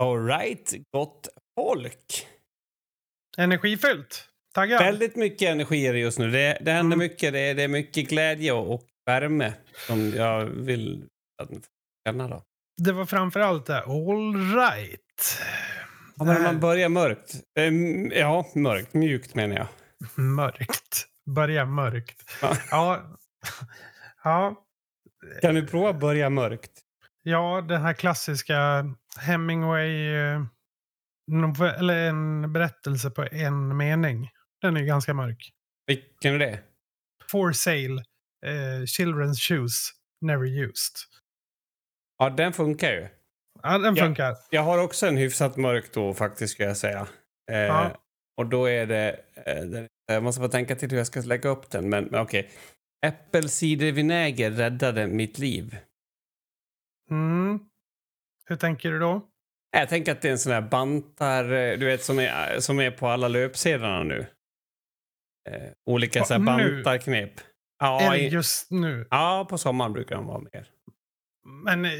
All right, gott folk. Energifyllt. Taggad. Väldigt mycket energi är det just nu. Det, det händer Mm. mycket. Det är, det är mycket glädje och, värme som jag vill att ni får känna. Då. Det var framförallt det. All right. Ja, men Det man börjar mörkt. Ehm, ja, mörkt. Mjukt menar jag. Mörkt. Börja mörkt. Ja. Ja. Ja. Kan du prova börja mörkt? Ja, den här klassiska Hemingway... eh, novell- Eller en berättelse på en mening. Den är ganska mörk. Vilken är det? For sale. Eh, children's shoes. Never used. Ja, den funkar ju. Ja, den funkar. Jag har också en hyfsat mörk då faktiskt ska jag säga. Eh, Ja. Och då är det, eh, det... Jag måste bara tänka till hur jag ska lägga upp den. Men, men okej. Äppelcidervinäger räddade mitt liv. Mm. Hur tänker du då? Jag tänker att det är en sån här bantar, eh, du vet som är, som är på alla löpsedlarna nu. Eh, olika så här bantarknep. Ja, Eller i, just nu. ja, på sommaren brukar de vara mer. Men eh,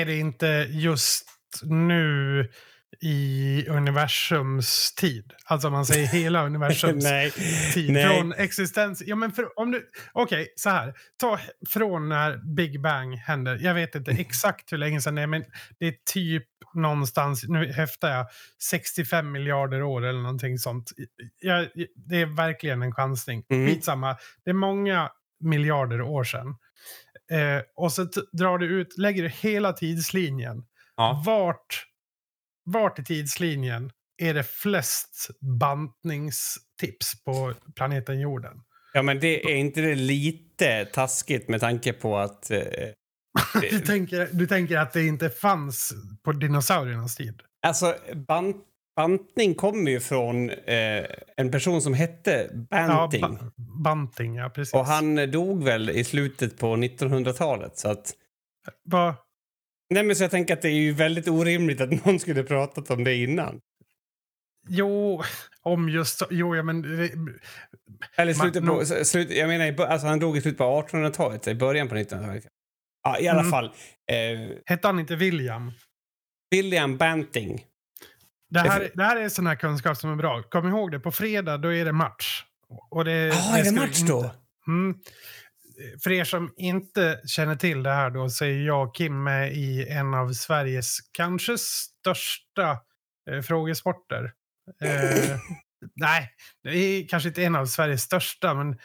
är det inte just nu i universums tid? Alltså om man säger hela universums Nej. tid. nej. Från existens. Ja, men för, om du, okej, så här. Ta från när Big Bang händer. Jag vet inte exakt hur länge sedan det är, men det är typ någonstans, nu häftar jag, 65 miljarder år eller någonting sånt. Jag, det är verkligen en chansning. Mm. Skitsamma. Det är många miljarder år sedan. Eh, och så drar du ut, lägger du hela tidslinjen. Ja. Vart, vart i tidslinjen är det flest bantningstips på planeten jorden? ja, men det är inte det lite taskigt med tanke på att... Eh, Du tänker, du tänker att det inte fanns på dinosauriernas tid? alltså, bant, bantning kommer ju från eh, en person som hette Banting. Ja, ba- banting, ja precis. och han dog väl i slutet på 1900-talet. Så att... Va, Nej, men så jag tänker att det är ju väldigt orimligt att någon skulle pratat om det innan. jo, om just Jo, ja men... det- Eller slutet Man- på... s- Slut, jag menar, alltså han dog i slutet på 1800-talet, i början på 1900-talet. Ja, i alla Mm. fall. Eh, Hette han inte William? William Banting. Det Det är här, det här är sån här kunskap som är bra. Kom ihåg det, på fredag då är det match. Och det, Ja, är det match inte- då? Mm. För er som inte känner till det här då så är jag och Kim med i en av Sveriges kanske största eh, frågesporter. Eh, nej, det är kanske inte en av Sveriges största men eh,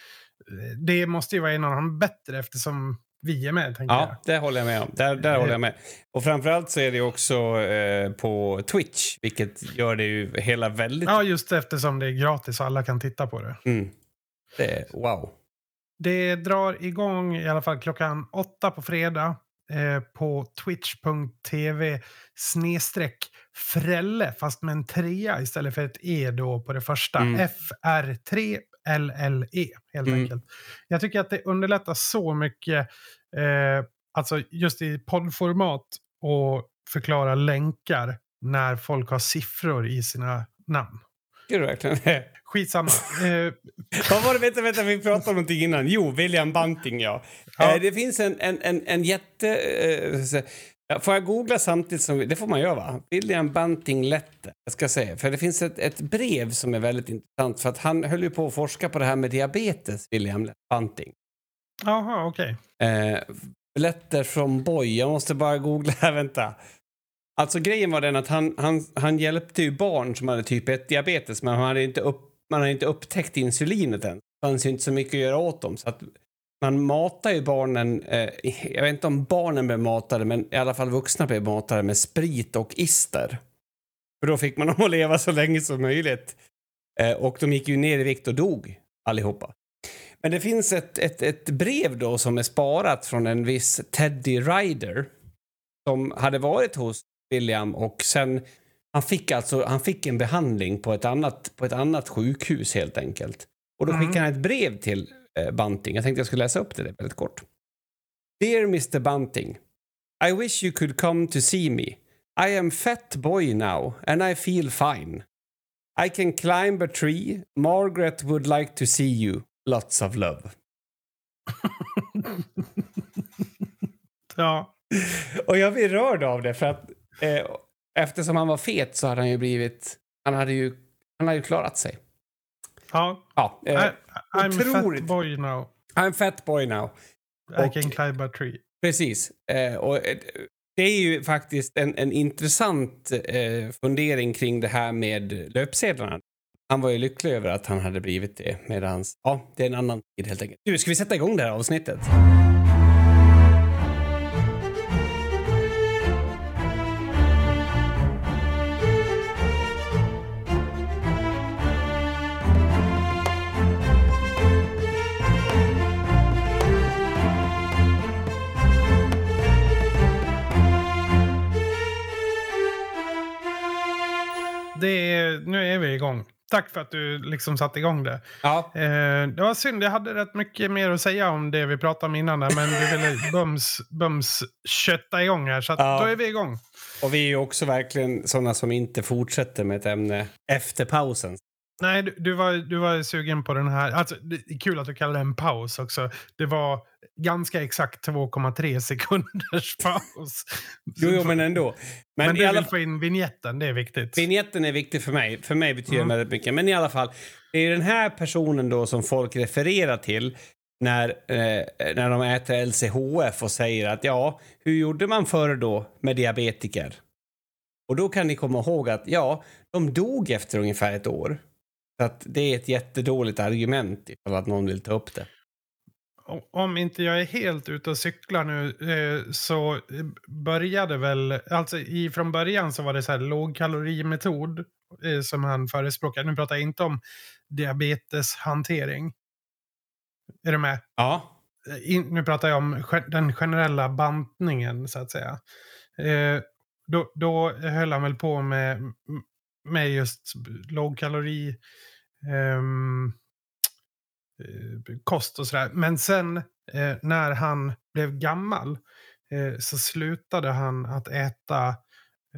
det måste ju vara en av de bättre eftersom vi är med. Tänker Ja, det håller jag med om. Där, där Eh. håller jag med. Och framförallt så är det också eh, på Twitch, vilket gör det ju hela väldigt... jag. ja, just eftersom det är gratis och alla kan titta på det. Mm. Det är, wow. Det drar igång i alla fall klockan åtta på fredag eh, på twitch.tv snedstreck Frelle, fast med en trea istället för ett E då på det första. Mm. FR3LLE E, helt Mm. enkelt. Jag tycker att det underlättar så mycket, eh, alltså just i poddformat och förklara länkar när folk har siffror i sina namn. Gör du verkligen det? Skitsamma. Eh, Vad var det? Vänta, vänta, vi pratade om någonting innan. Jo, William Banting, ja. Ja. Eh, det finns en, en, en, en jätte... Eh, får jag googla samtidigt som... vi- Det får man göra, va? William Banting Lette. Jag ska säga. För det finns ett, ett brev som är väldigt intressant. För att han höll ju på att forska på det här med diabetes, William Banting. Jaha, okej. Eh, letter från Boy. Jag måste bara googla här, vänta. Alltså grejen var den att han, han, han hjälpte ju barn som hade typ 1 diabetes men man hade inte, upp, man hade inte upptäckt insulinet än. Det fanns ju inte så mycket att göra åt dem. Så att man matar ju barnen, eh, jag vet inte om barnen blev matade men i alla fall vuxna blev matade med sprit och ister. För då fick man dem att leva så länge som möjligt. Eh, och de gick ju ner i vikt och dog allihopa. Men det finns ett, ett, ett brev då som är sparat från en viss Teddy Ryder som hade varit hos William och sen han fick alltså han fick en behandling på ett annat, på ett annat sjukhus helt enkelt. Och då Mm. skickade han ett brev till eh, Bunting. Jag tänkte jag skulle läsa upp det väldigt kort. Dear Mr Bunting. I wish you could come to see me. I am fat boy now and I feel fine. I can climb a tree. Margaret would like to see you. Lots of love. Ja. Och jag blir rörd av det för att eh, eftersom han var fet så hade han ju blivit... Han hade ju, han hade ju klarat sig. Ja. Ja, eh, I, I'm a otroligt. fat boy now. I'm fat boy now. I Och- can climb a tree. Precis. Eh, och, eh, det är ju faktiskt en, en intressant eh, fundering kring det här med löpsedlarna. Han var ju lycklig över att han hade blivit det medans... Ja, det är en annan tid helt enkelt. Du, ska vi sätta igång det här avsnittet? Det är, nu är vi igång. Tack för att du liksom satte igång det. Ja, Eh, det var synd, jag hade rätt mycket mer att säga om det vi pratade om innan. där, Men du ville bums, bums kötta igång här. Så att Ja. då är vi igång. och vi är ju också verkligen sådana som inte fortsätter med ett ämne efter pausen. Nej, du, du, var, du var sugen på den här. Alltså, det är kul att du kallar det en paus också. Det var ganska exakt 2,3 sekunders paus. Jo, jo men ändå. Men, Men, du alla vill få in vignetten, det är viktigt. Vignetten är viktig för mig. För mig betyder Mm. väldigt mycket. Men i alla fall, det är den här personen då som folk refererar till när, eh, när de äter LCHF och säger att ja, hur gjorde man förr då med diabetiker? Och då kan ni komma ihåg att ja, de dog efter ungefär ett år. Så att det är ett jättedåligt argument ifall att någon vill ta upp det. Om inte jag är helt ute och cyklar nu eh, så började väl, alltså i, från början så var det så här lågkalorimetod eh, som han förespråkade. Nu pratar jag inte om diabeteshantering. Är du med? Ja. Eh, In, nu pratar jag om den generella bantningen så att säga. Eh, då, då höll han väl på med, med just lågkalori, ehm, eh, kost och sådär. Men sen eh, när han blev gammal eh, så slutade han att äta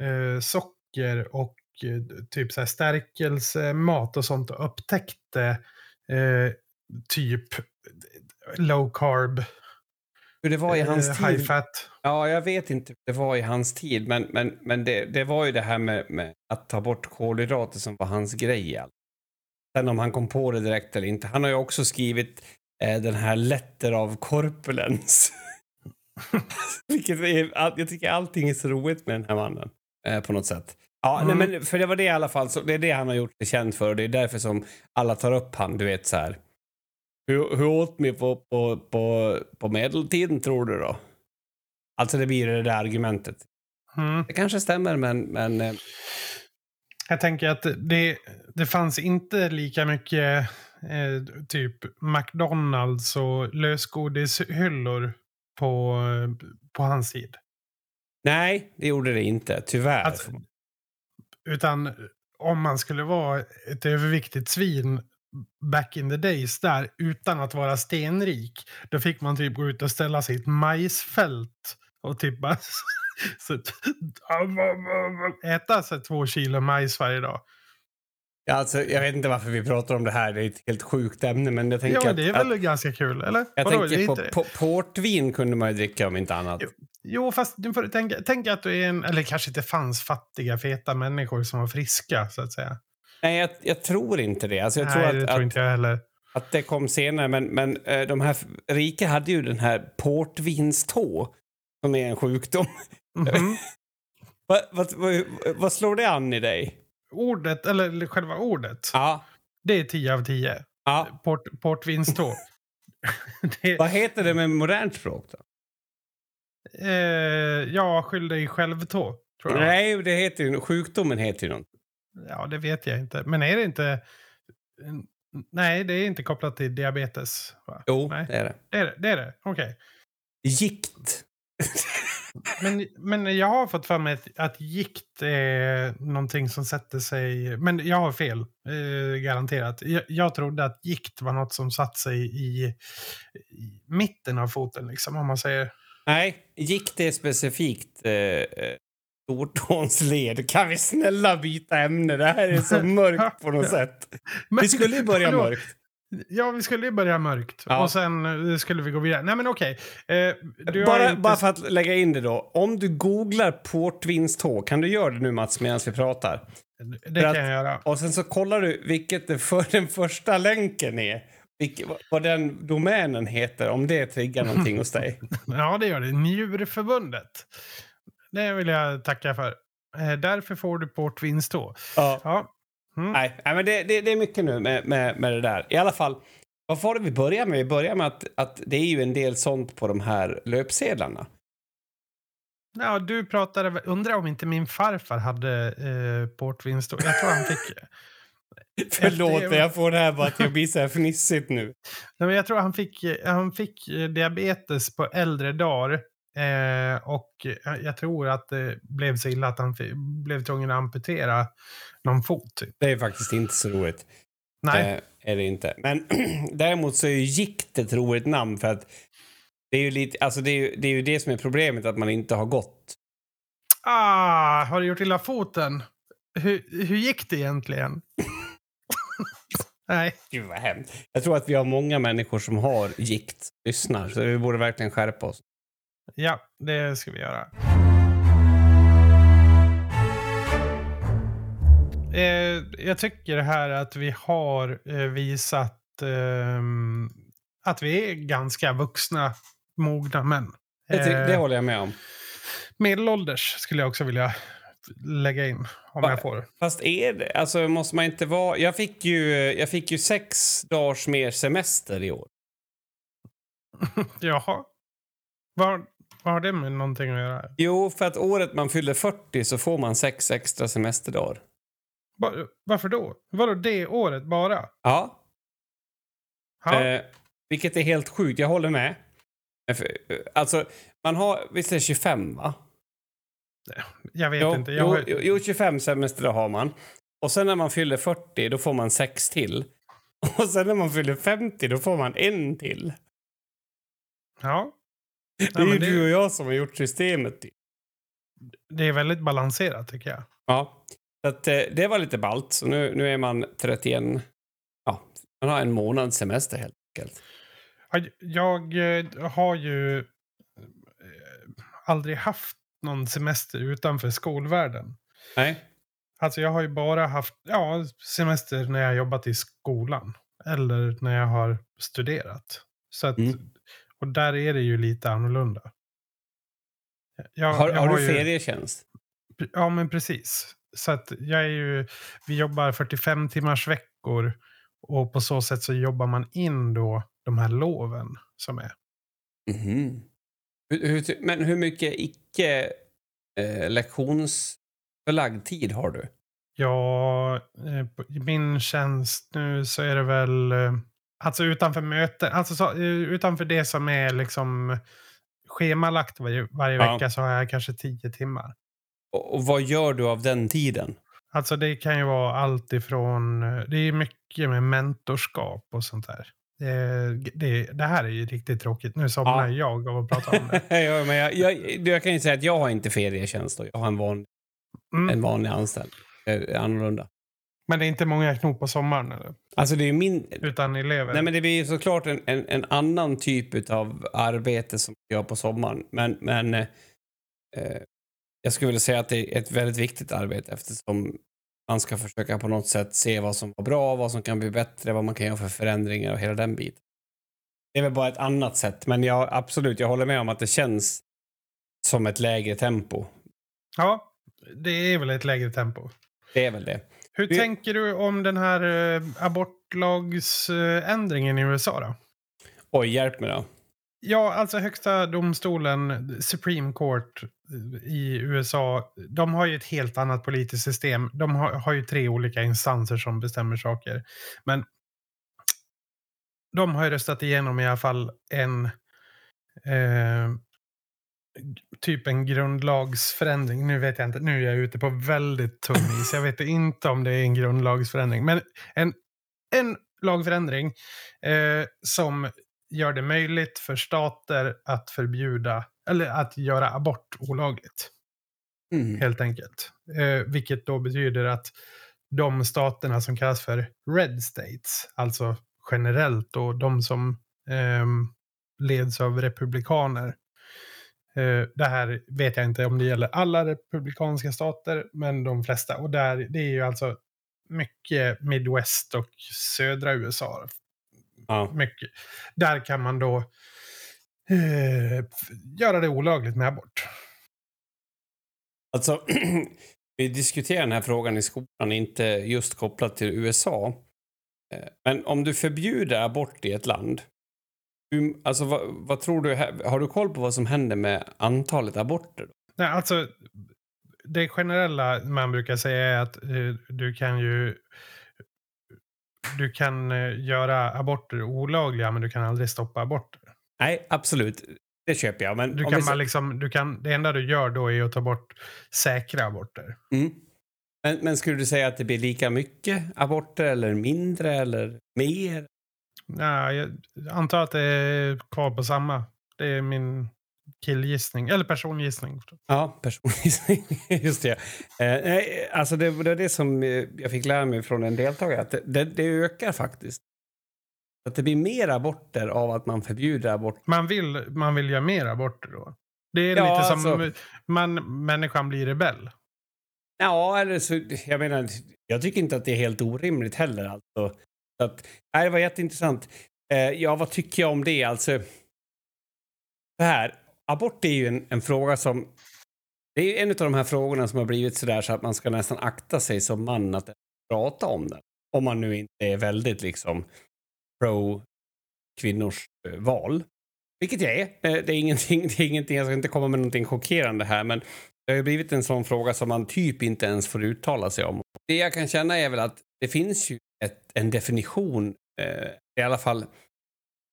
eh, socker och eh, typ så här stärkelsemat och sånt och upptäckte eh, typ eh, low carb, hur det var i hans eh, tid. high fat. Ja, jag vet inte hur det var i hans tid, men, men, men det, det var ju det här med, med att ta bort kolhydrater som var hans grej. alltså. Sen om han kom på det direkt eller inte. Han har ju också skrivit eh, den här Letter of Corpulence. Vilket är, jag tycker allting är så roligt med den här mannen. Eh, på något sätt. Ja, Mm. nej, men för det var det i alla fall. Så det är det han har gjort sig känd för. och Det är därför som alla tar upp han, du vet så här. Hur, hur åt vi på, på, på, på medeltiden tror du då? Alltså det blir det där argumentet. Mm. Det kanske stämmer men, men eh, Jag tänker att det, det fanns inte lika mycket eh, typ McDonalds och lösgodishyllor på, på hans tid. nej, det gjorde det inte. Tyvärr. Alltså, Utan om man skulle vara ett överviktigt svin back in the days där utan att vara stenrik. Då fick man typ gå ut och ställa sig i ett majsfält och typ bara äta så två kilo majs varje dag. Ja, alltså, jag vet inte varför vi pratar om det här. Det är ett helt sjukt ämne. Men jag tänker Ja, det är väl att, ganska kul, eller? jag Vadå, tänker på, på portvin kunde man ju dricka om inte annat. Jo. Jo, fast tänka, tänk att du är en, eller kanske inte fanns fattiga, feta människor som var friska, så att säga. Nej, jag, jag tror inte det. Alltså, jag Nej, tror det att, tror att, inte jag heller. att det kom senare. Men, men eh, de här rika hade ju den här portvinstå som är en sjukdom. Mhm. Vad vad- vad- vad slår det an i dig? Ordet, eller själva ordet, Ja. det är 10 av 10. ja. Port, portvinstå. det, Vad heter det med modernt språk då? eh, ja, skyll dig själv tå. Nej, det heter ju, sjukdomen heter ju något. Ja, det vet jag inte. Men är det inte... Nej, det är inte kopplat till diabetes. Va? Jo, Nej. det är det. Det är det, det, är det. okej. Gikt. Men, men jag har fått för mig att, att gikt är någonting som sätter sig... Men jag har fel, eh, garanterat. Jag, jag trodde att gikt var något som satt sig i, i mitten av foten, liksom, om man säger. Nej, gikt är specifikt eh, eh, stortånsled. Kan vi snälla byta ämne? Det här är så mörkt på något sätt. Men, Vi skulle ju börja mörkt. Ja, vi skulle ju börja mörkt. Ja. Och sen eh, skulle vi gå vidare. Nej, men okej. Eh, Bara, inte- bara för att lägga in det då. Om du googlar portvinståg, kan du göra det nu Mats medan vi pratar? Det för kan att- jag göra. Och sen så kollar du vilket det för den första länken är. Vilket, vad- vad den domänen heter, om det triggar någonting hos dig. Ja, det gör det. Njurförbundet. Det vill jag tacka för. Eh, därför får du portvinst då. Ja. Ja. Mm. Nej, men det, det, det är mycket nu med, med, med det där. I alla fall, vad var det vi började med? Vi började med att, att det är ju en del sånt på de här löpsedlarna. Ja, du pratade, undrar om inte min farfar hade eh, portvinst. Jag tror han fick... Förlåt, Efter- jag får det här bara att jag blir så här fnissigt nu. Nej, men jag tror han fick, han fick eh, diabetes på äldre dagar. Eh, och jag, tror att det blev så illa att han blev tvungen att amputera någon fot. Typ. Det är faktiskt inte så roligt. Nej, Eh, är det inte. Men däremot så är ju gikt ett roligt namn för att det är ju lite, alltså det är ju, det är ju det som är problemet, att man inte har gått. ah, har du gjort illa foten? Hur, hur gick det egentligen? Nej, Gud vad hemskt. Jag tror att vi har många människor som har gikt, lyssnar, så vi borde verkligen skärpa oss. Ja, det ska vi göra. Eh, jag tycker här att vi har eh, visat ehm, att vi är ganska vuxna, mogna män. Det, ty- Eh, det håller jag med om. Medelålders skulle jag också vilja lägga in om Va- jag får. Fast är det, alltså måste man inte vara... Jag fick ju, jag fick ju sex dagars mer semester i år. Jaha. Vad, vad har det med någonting att göra? Jo, för att året man fyller 40 så får man sex extra semesterdagar. Va- Varför då? Vadå det året bara? Ja. Eh, vilket är helt sjukt, jag håller med. Eh, eh, Alltså, man har, visst är det 25 va? jag vet Jo, inte. Jag har, jo, jo, 25 semesterdagar har man. Och sen när man fyller 40 då får man sex till. Och sen när man fyller 50 då får man en till. ja. Det är ju det- du och jag som har gjort systemet. typ. Det är väldigt balanserat tycker jag. Ja. Att, eh, det var lite ballt. Så nu, nu är man 31. Ja, man har en månads semester helt enkelt. Ja, Jag eh, har ju eh, aldrig haft någon semester utanför skolvärlden. Nej. Alltså jag har ju bara haft ja, semester när jag har jobbat i skolan. Eller när jag har studerat. Så att, Mm. Och där är det ju lite annorlunda. Jag, Har, jag har du ju- ferietjänst? Ja, men precis. Så att jag är ju, vi jobbar 45 timmars veckor och på så sätt så jobbar man in då de här loven som är. Mhm. Hur, men hur mycket icke eh, lektionsförlagd tid har du? Ja, eh, på- i min tjänst nu så är det väl, eh, alltså utanför möten, alltså så, eh, utanför det som är liksom schemalagt varje, varje Ja. vecka så har jag kanske 10 timmar. Och, och vad gör du av den tiden? Alltså det kan ju vara allt ifrån, eh, det är mycket med mentorskap och sånt där. Det, det, det här är ju riktigt tråkigt. Nu somnar Ja. jag av att prata om det. ja, men jag, jag, jag kan ju säga att jag har inte ferietjänst. Jag har en, van, Mm. en vanlig anställd. Är annorlunda. Men det är inte många knop på sommaren eller? Alltså det är min... Utan elever? Nej, men det blir såklart en, en, en annan typ av arbete som jag gör på sommaren. Men, men eh, eh, jag skulle vilja säga att det är ett väldigt viktigt arbete eftersom man ska försöka på något sätt se vad som var bra, vad som kan bli bättre, vad man kan göra för förändringar och hela den biten. Det är väl bara ett annat sätt, men jag, absolut, jag håller med om att det känns som ett lägre tempo. Ja, det är väl ett lägre tempo. Det är väl det. Hur Det- tänker du om den här eh, abortlagsändringen i USA då? Oj, hjälp mig då. Ja, alltså högsta domstolen, Supreme Court eh, i USA, de har ju ett helt annat politiskt system. De har, har ju tre olika instanser som bestämmer saker. Men de har ju röstat igenom i alla fall en eh, typ en grundlagsförändring. Nu vet jag inte, nu är jag ute på väldigt tunn is. Jag vet inte om det är en grundlagsförändring. Men en, en lagförändring eh, som gör det möjligt för stater att förbjuda eller att göra abort olagligt. Mm. Helt enkelt. Eh, vilket då betyder att de staterna som kallas för red states, alltså generellt och de som eh, leds av republikaner. Eh, det här vet jag inte om det gäller alla republikanska stater, men de flesta. Och där, det är ju alltså mycket Midwest och södra USA. Ja. Mycket. Där kan man då eh, göra det olagligt med abort. Alltså, vi diskuterar den här frågan i skolan, inte just kopplat till USA. Eh, Men om du förbjuder abort i ett land, hur, alltså vad, vad tror du, har du koll på vad som händer med antalet aborter? Då? Nej, alltså, det generella man brukar säga är att eh, du kan ju du kan eh, göra aborter olagliga men du kan aldrig stoppa aborter. Nej, absolut. Det köper jag. Men Du kan vi liksom, du kan, det enda du gör då är att ta bort säkra aborter. mm. men, men skulle du säga att det blir lika mycket aborter eller mindre eller mer? Ja, jag antar att det är kvar på samma. Det är min killgissning, eller persongissning. Ja, persongissning. Just det. Eh, alltså det var det som eh, jag fick lära mig från en deltagare. Att det, det, det ökar faktiskt. Att det blir mer aborter av att man förbjuder abort. Man vill, man vill göra mer aborter då. Det är Ja, lite som alltså- man, människan blir rebell. Ja, eller så, jag menar, jag tycker inte att det är helt orimligt heller. Alltså. Så att, nej, det var jätteintressant. Eh, ja, vad tycker jag om det? Alltså, Det här, abort är ju en, en fråga som... Det är en av de här frågorna som har blivit så där så att man ska nästan akta sig som man att prata om den. Om man nu inte är väldigt liksom pro kvinnors eh, val. Vilket jag är. Eh, det är, ingenting, det är ingenting, jag ska inte komma med någonting chockerande här, men det har ju blivit en sån fråga som man typ inte ens får uttala sig om. Det jag kan känna är väl att det finns ju ett, en definition, eh, i alla fall,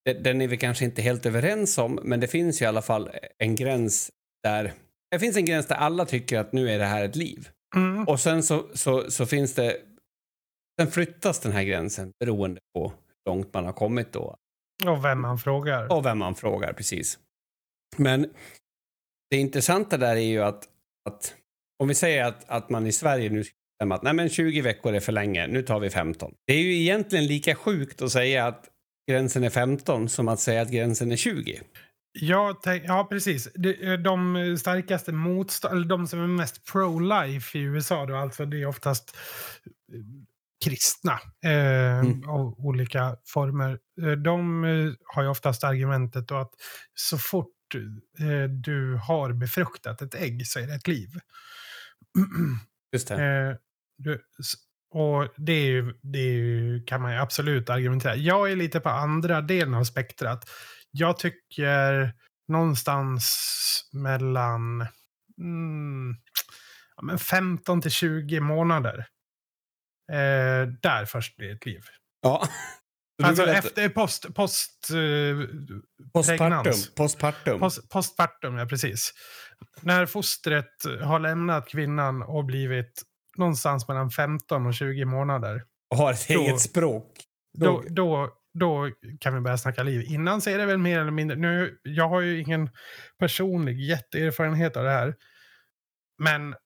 de- den är vi kanske inte helt överens om, men det finns ju i alla fall en gräns där, det finns en gräns där alla tycker att nu är det här ett liv. Mm. Och sen så, så, så finns det, sen flyttas den här gränsen beroende på hur långt man har kommit då. Och vem man frågar. Och vem man frågar, precis. Men det intressanta där är ju att, att om vi säger att, att man i Sverige nu bestämma att nej men 20 veckor är för länge, nu tar vi 15. Det är ju egentligen lika sjukt att säga att gränsen är 15 som att säga att gränsen är 20. Ja, ja, precis. De, de starkaste motstånd, eller de som är mest pro-life i USA, då, alltså det är oftast eh, kristna eh, Mm. av olika former. Eh, De eh, har ju oftast argumentet då att så fort eh, du har befruktat ett ägg så är det ett liv. Just det. Eh, du, och det, är ju, det är ju, kan man ju absolut argumentera. Jag är lite på andra delen av spektrat. Jag tycker någonstans mellan mm, ja, men 15 till 20 månader. Eh, där först blir ett liv. Ja. Alltså efter post, post, eh, postpartum. Postpartum. Post, postpartum, ja precis. När fostret har lämnat kvinnan och blivit någonstans mellan 15 och 20 månader. och har ett Då- eget språk. Då, då, då kan vi börja snacka liv. Innan så är det väl mer eller mindre... Nu, jag har ju ingen personlig jätteerfarenhet av det här. Men eh,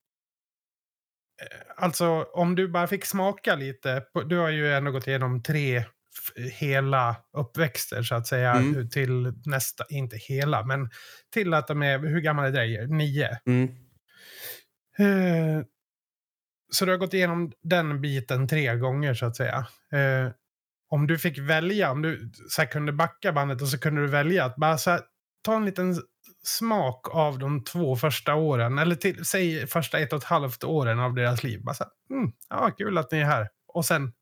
alltså om du bara fick smaka lite. Du har ju ändå gått igenom tre hela uppväxter så att säga. Mm. Till nästa, inte hela, men till att de är, hur gammal är Drejer? Nio. Mm. Eh, så du har gått igenom den biten tre gånger så att säga. Eh, om du fick välja, om du så kunde backa bandet och så kunde du välja att bara så här, ta en liten smak av de två första åren, eller till, säg första ett och ett halvt åren av deras liv. Bara så här, mm, ja, kul att ni är här. Och sen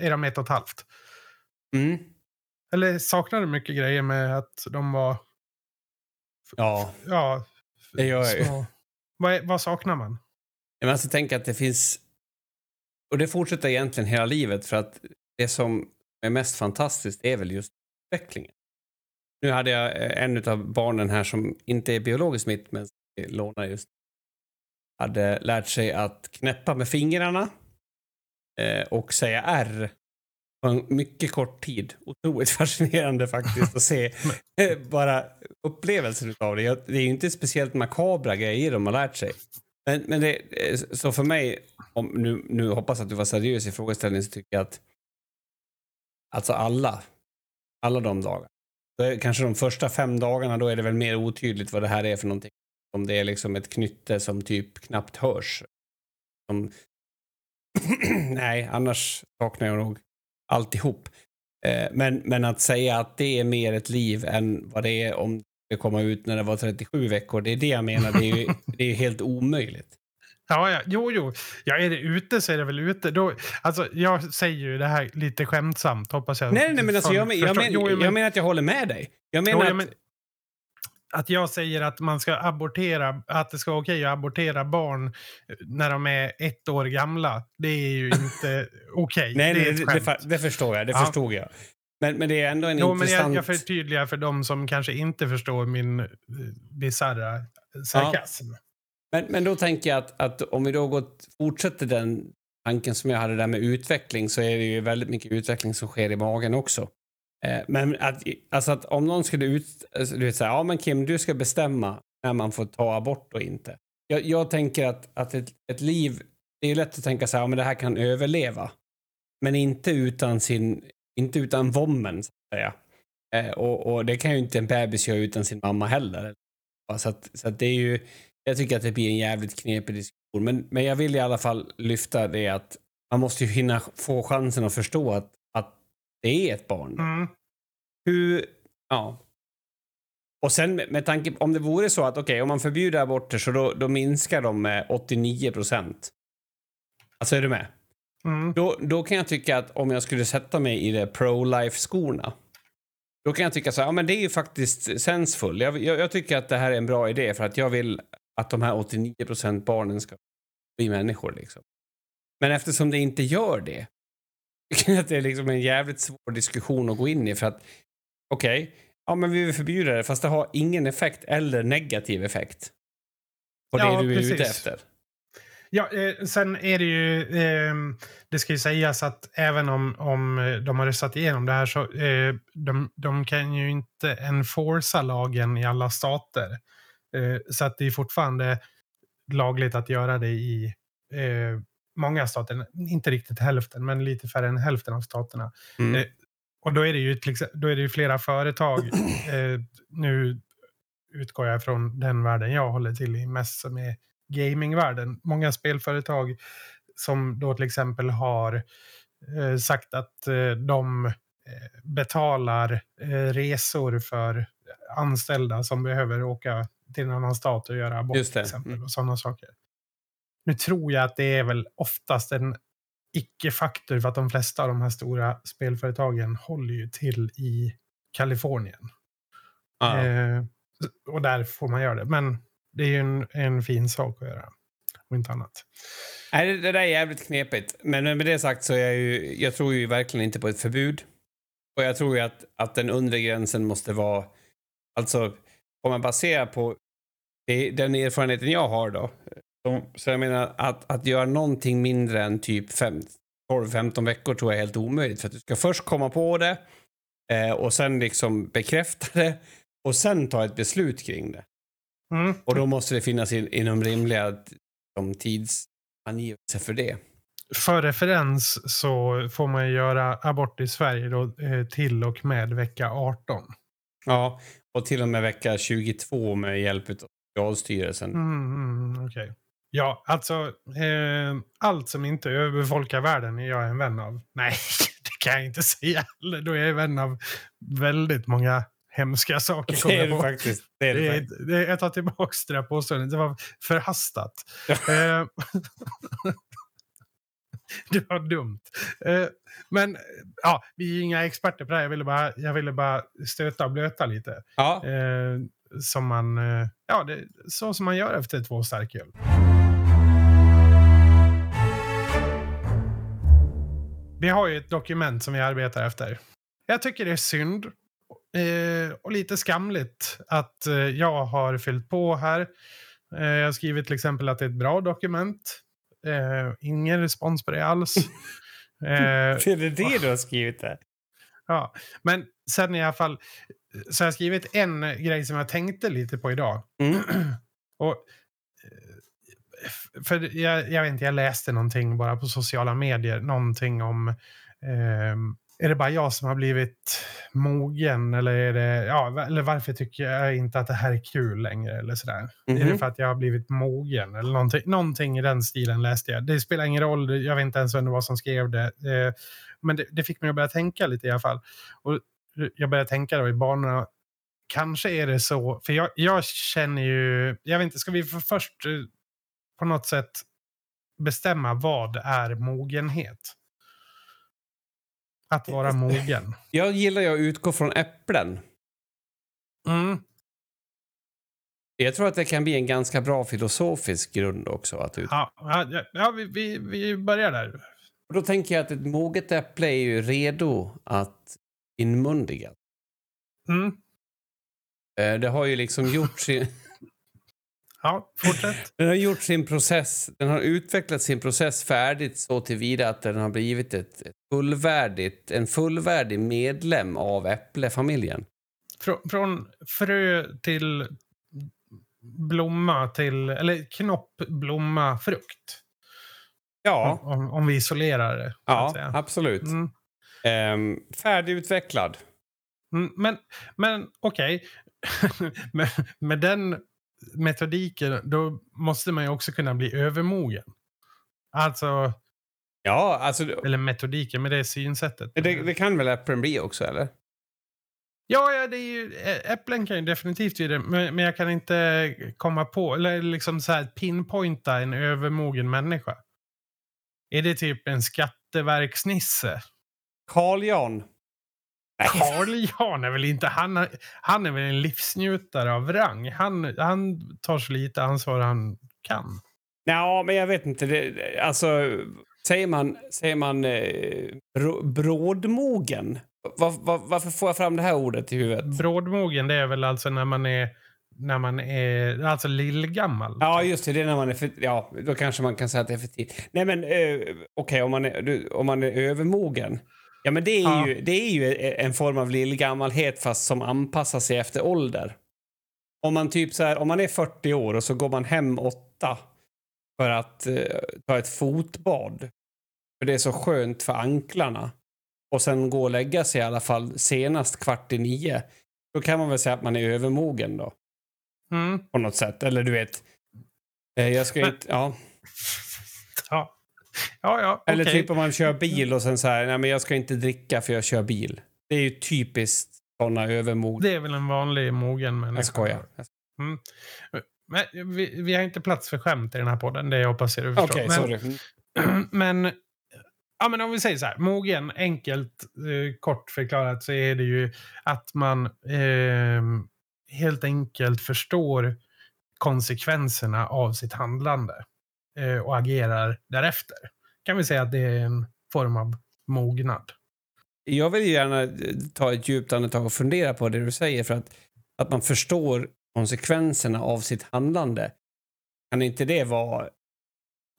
är de ett och ett halvt. Mm. Eller saknar du mycket grejer med att de var, Ja, ja, det gör jag ju. Vad, vad saknar man? Jag måste alltså, tänka att det finns... Och det fortsätter egentligen hela livet för att det som är mest fantastiskt är väl just utvecklingen. Nu hade jag eh, en av barnen här som inte är biologiskt mitt men som lånar just hade lärt sig att knäppa med fingrarna eh, och säga R på en mycket kort tid. Otroligt fascinerande faktiskt att se eh, bara upplevelsen av det. Det är ju inte speciellt makabra grejer de har lärt sig. Men, men det, eh, så för mig, om, nu, nu hoppas jag att du var seriös i frågeställningen, så tycker jag att Alltså alla. Alla de dagarna. Då är, kanske de första fem dagarna, då är det väl mer otydligt vad det här är för någonting. Om det är liksom ett knytte som typ knappt hörs. Som... Nej, annars saknar jag nog alltihop. Eh, men, men att säga att det är mer ett liv än vad det är om kommer ut när det var 37 veckor, det är det jag menar. Det är ju det är helt omöjligt. Ja, ja, jo, jo. Ja, är det ute så är det väl ute. Då, alltså, jag säger ju det här lite skämtsamt, hoppas jag. Nej, nej, men alltså, jag, men, jag, men, jo, jag, menar att jag håller med dig. Jag menar jo, att... Men, att jag säger att man ska abortera, att det ska vara okej att abortera barn när de är ett år gamla. Det är ju inte okej. nej, det, det, det, det, förstår jag. Det ja. förstod jag. Men, men det är ändå en jo, intressant... Men jag, jag förtydligar för de som kanske inte förstår min uh, bisarra sarkasm. Ja. Men, men då tänker jag att, att om vi då går, fortsätter den tanken som jag hade där med utveckling så är det ju väldigt mycket utveckling som sker i magen också. Eh, men att, alltså att om någon skulle ut, alltså du vet säga, ja men Kim du ska bestämma när man får ta abort och inte. Jag, jag tänker att, att ett, ett liv, det är lätt att tänka så här, ja men det här kan överleva. Men inte utan sin, inte utan vommen så att säga. Eh, och, och, det kan ju inte en bebis göra utan sin mamma heller. Så, att, så att det är ju, jag tycker att det blir en jävligt knepig diskussion. Men, men jag vill i alla fall lyfta det att man måste ju hinna få chansen att förstå att, att det är ett barn. Mm. Hur, ja. Och sen med, tanke om det vore så att okej, okay, om man förbjuder aborter så då, då minskar de med 89 procent. Alltså är du med? Mm. Då, då kan jag tycka att om jag skulle sätta mig i det pro-life-skorna då kan jag tycka så här, ja men det är ju faktiskt sensfull. Jag, jag, jag, tycker att det här är en bra idé för att jag vill att de här 89 procent barnen ska bli människor liksom. Men eftersom det inte gör det, tycker jag att det är liksom en jävligt svår diskussion att gå in i för att okej, okay, ja men vi vill förbjuda det fast det har ingen effekt eller negativ effekt på ja, det du är precis. ute efter. Ja, eh, sen är det ju, eh, det ska ju sägas att även om, om de har röstat igenom det här så eh, de, de kan ju inte enforca lagen i alla stater. Eh, så att det är fortfarande lagligt att göra det i eh, många stater. Inte riktigt hälften, men lite färre än hälften av staterna. Mm. Eh, och då är det ju, då är det ju flera företag. nu utgår jag från den världen jag håller till i mest som är gamingvärlden. Många spelföretag som då till exempel har eh, sagt att eh, de eh, betalar eh, resor för anställda som behöver åka till en annan stat och göra abort till exempel. Mm. Och sådana saker. Nu tror jag att det är väl oftast en icke-faktor för att de flesta av de här stora spelföretagen håller ju till i Kalifornien. Ah. Eh, och där får man göra det. Men det är ju en, en fin sak att göra. Och inte annat. Nej, det, det där är jävligt knepigt. Men med det sagt så är jag ju, jag tror ju verkligen inte på ett förbud. Och jag tror ju att, att den undre gränsen måste vara, alltså om man baserar på det, den erfarenheten jag har då. Så jag menar att, att göra någonting mindre än typ 12-15 veckor tror jag är helt omöjligt. För att du ska först komma på det eh, och sen liksom bekräfta det och sen ta ett beslut kring det. Mm. Och då måste det finnas in, inom rimliga som tidsangivelser för det. För referens så får man göra abort i Sverige då, eh, till och med vecka 18. Ja, och till och med vecka 22 med hjälp av Socialstyrelsen. Mm, mm, okay. Ja, alltså eh, allt som inte överbefolkar världen är jag en vän av. Nej, det kan jag inte säga. Då är jag vän av väldigt många hemska saker. Det är det faktiskt. Det är det, det, faktiskt. det jag tar tillbaka det där påståendet. Det var förhastat. Eh, det var dumt. Eh, men ja, vi är inga experter på det här. Jag ville bara, jag ville bara stöta och blöta lite. Ja. Eh, som man, ja, det, så som man gör efter två starköl. Vi har ju ett dokument som vi arbetar efter. Jag tycker det är synd Eh, och lite skamligt att eh, jag har fyllt på här. Eh, jag har skrivit till exempel att det är ett bra dokument. Eh, ingen respons på det alls. är det det du har skrivit där? Ja, men sen i alla fall så har jag skrivit en grej som jag tänkte lite på idag. Mm. och eh, för jag, jag vet inte, jag läste någonting bara på sociala medier, någonting om eh, är det bara jag som har blivit mogen eller, är det, ja, eller varför tycker jag inte att det här är kul längre eller sådär. Mm -hmm. Är det mhm. för att jag har blivit mogen eller någonting, någonting i den stilen läste jag. Det spelar ingen roll, jag vet inte ens vem det var som skrev det. Eh, men det, det, fick mig att börja tänka lite i alla fall. Och jag började tänka då i banorna, kanske är det så, för jag, jag känner ju, jag vet inte, ska vi för först eh, på något sätt bestämma vad är mogenhet? Att vara mogen. Jag gillar att utgå från äpplen. Mm. Jag tror att det kan bli en ganska bra filosofisk grund också. Att ut... Ja, ja, ja vi, vi, vi börjar där. Och då tänker jag att ett moget äpple är ju redo att inmundigas. Mm. Eh, det har ju liksom gjort sin... Ja, fortsätt. Den har gjort sin process, den har utvecklat sin process färdigt så tillvida att den har blivit ett, fullvärdigt, en fullvärdig medlem av äpplefamiljen. Frå, från frö till blomma till, eller knopp, blomma, frukt. Ja. Om, om vi isolerar det. Ja, absolut. Mm. Um, färdigutvecklad. Mm, men men okej, okay. med, med den metodiken, då måste man ju också kunna bli övermogen. Alltså... Ja, alltså... Eller metodiken, med det synsättet. Det, det kan väl äpplen bli också, eller? Ja, ja det är ju, äpplen kan ju definitivt bli det, men, men jag kan inte komma på, eller liksom så här pinpointa en övermogen människa. Är det typ en skatteverksnisse? Carl Jan. Carl Jan är väl inte, han, han är väl en livsnjutare av rang. Han, han tar så lite ansvar han kan. Ja, men jag vet inte. Det, alltså, säger man, säger man eh, brådmogen? Var, var, varför får jag fram det här ordet i huvudet? Brådmogen, det är väl alltså när man är när man är alltså lillgammal. Ja, just det. Det är när man är för, ja, då kanske man kan säga att det är för tidigt. Nej, men eh, okej, okay, om, man är, om man är övermogen. Ja, men det är, ja. ju, det är ju en form av lillgammalhet fast som anpassar sig efter ålder. Om man typ så här, om man är 40 år och så går man hem åtta för att eh, ta ett fotbad. För det är så skönt för anklarna. Och sen gå och lägga sig i alla fall senast kvart i nio. Då kan man väl säga att man är övermogen då. Mm. På något sätt. Eller du vet. Eh, jag ska inte, ja. Ja. Ja, ja, Eller typ om man kör bil och sen så här, nej men jag ska inte dricka för jag kör bil. Det är ju typiskt sådana övermod. Det är väl en vanlig mogen människa. Jag skojar. Mm. Men vi, vi, har inte plats för skämt i den här podden, det hoppas jag du förstår. Okej, okay, sorry. Men, ja, men om vi säger så här, mogen, enkelt, eh, kort förklarat så är det ju att man eh, helt enkelt förstår konsekvenserna av sitt handlande och agerar därefter. Kan vi säga att det är en form av mognad. Jag vill gärna eh, ta ett djupt andetag och fundera på det du säger för att, att man förstår konsekvenserna av sitt handlande. Kan inte det vara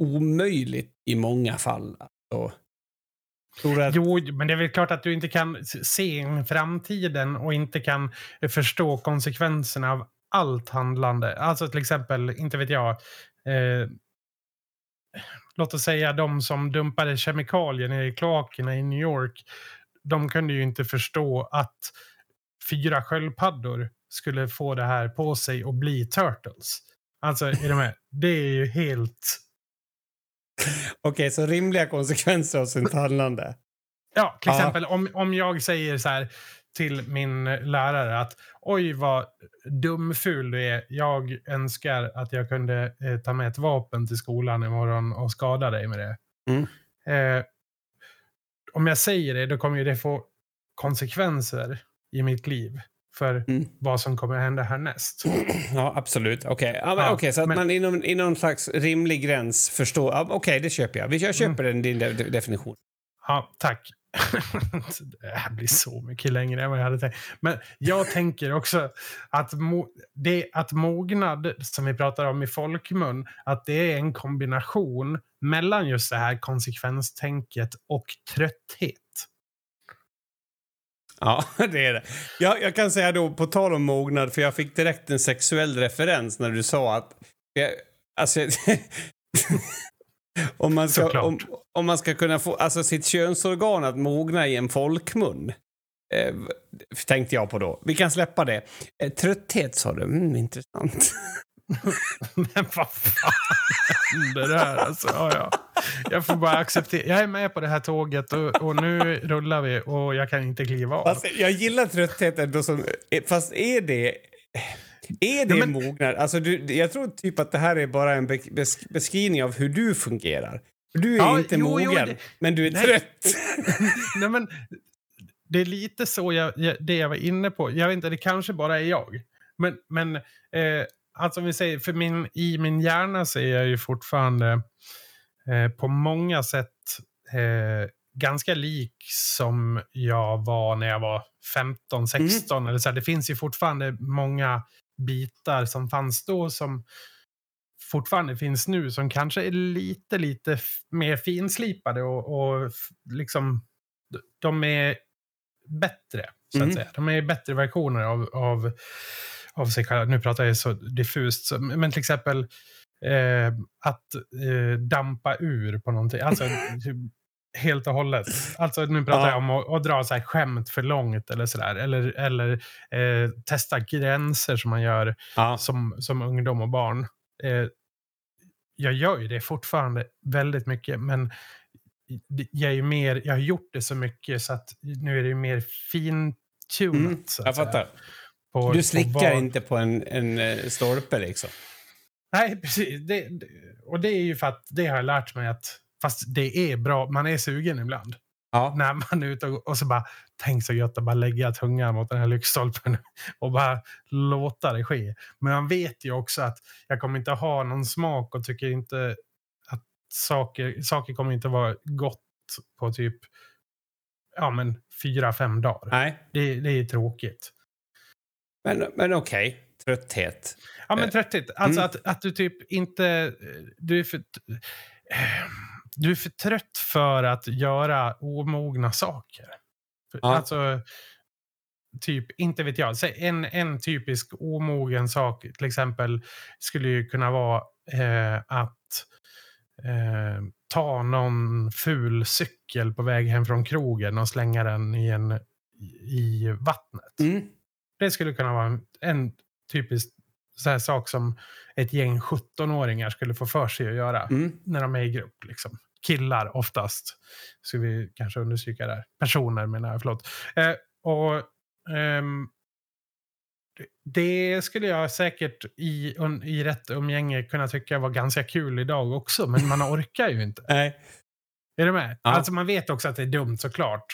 omöjligt i många fall? Alltså, att... Jo, men det är väl klart att du inte kan se framtiden och inte kan förstå konsekvenserna av allt handlande. Alltså till exempel, inte vet jag, eh, låt oss säga de som dumpade kemikalier i kloakerna i New York. De kunde ju inte förstå att fyra sköldpaddor skulle få det här på sig och bli turtles. Alltså, är du med? Det är ju helt... Okej, okay, så rimliga konsekvenser av sitt handlande? Ja, till exempel om, om jag säger så här till min lärare att oj vad dumful du är. Jag önskar att jag kunde eh, ta med ett vapen till skolan imorgon och skada dig med det. Mm. Eh, om jag säger det, då kommer ju det få konsekvenser i mitt liv för mm. vad som kommer hända härnäst. Ja, absolut. Okej, okay. ja, ja, okay, så att men... man inom, inom någon slags rimlig gräns förstår. Ja, Okej, okay, det köper jag. Jag köper mm. den, din definition. Ja, tack det här blir så mycket längre än vad jag hade tänkt. Men jag tänker också att, mo det, att mognad, som vi pratar om i folkmun, att det är en kombination mellan just det här konsekvenstänket och trötthet. Ja, det är det. Jag, jag kan säga då, på tal om mognad, för jag fick direkt en sexuell referens när du sa att... Jag, alltså, om, man ska, om, om man ska kunna få alltså, sitt könsorgan att mogna i en folkmun. Eh, tänkte jag på då. Vi kan släppa det. Eh, trötthet sa du. Mm, intressant. Men vad fan det här? Alltså, ja, ja. Jag får bara acceptera. Jag är med på det här tåget och, och nu rullar vi och jag kan inte kliva av. Fast jag gillar trötthet ändå som... eh, Fast är det... Är det Ja, men- mognad? Alltså du, jag tror typ att det här är bara en be- bes- beskrivning av hur du fungerar. Du är Ja, inte jo, jo, mogen, det- men du är Nej. trött. Nej, men, det är lite så jag, jag, det jag var inne på. Jag vet inte, det kanske bara är jag. Men, men eh, alltså om vi säger, för min, i min hjärna så är jag ju fortfarande eh, på många sätt eh, ganska lik som jag var när jag var 15, 16. Eller så här. Det finns ju fortfarande många bitar som fanns då som fortfarande finns nu som kanske är lite, lite mer finslipade och, och liksom de är bättre, så att Mm. säga. De är bättre versioner av, av, av sig själva. Nu pratar jag så diffust, så, men till exempel eh, att eh, dampa ur på någonting. Alltså typ, helt och hållet. Alltså nu pratar Ja. jag om att, att dra så här skämt för långt eller sådär. Eller, eller eh, testa gränser som man gör Ja. som, som ungdom och barn. Eh, jag gör ju det fortfarande väldigt mycket, men jag, är ju mer, jag har gjort det så mycket så att nu är det ju mer fintunat. Mm, jag fattar. på- Du på slickar vad- inte på en, en eh, stolpe liksom. Nej, precis. Det, och det är ju för att det har jag lärt mig att fast det är bra, man är sugen ibland. Ja. När man är ute och, och så bara, tänk så gött att bara lägga tungan mot den här lyktstolpen och bara låta det ske. Men man vet ju också att jag kommer inte ha någon smak och tycker inte att saker, saker kommer inte vara gott på typ ja, men fyra, fem dagar. Nej, Det, det är tråkigt. men, men okej. Trötthet. Ja, men Eh, trötthet. Alltså mm. att, att du typ inte... Du är, för, du är för trött för att göra omogna saker. Ja. Alltså, typ, inte vet jag. En, en typisk omogen sak till exempel skulle ju kunna vara eh, att eh, ta någon ful cykel på väg hem från krogen och slänga den i, en, i vattnet. Mm. Det skulle kunna vara en, en typisk så här sak som ett gäng 17-åringar skulle få för sig att göra Mm. när de är i grupp. Liksom. Killar oftast, ska vi kanske understryka där. Personer menar jag, förlåt. Eh, och ehm, det- skulle jag säkert i, i rätt umgänge kunna tycka var ganska kul idag också, men man orkar ju inte. Nej. Är du med? Ja. Alltså man vet också att det är dumt såklart.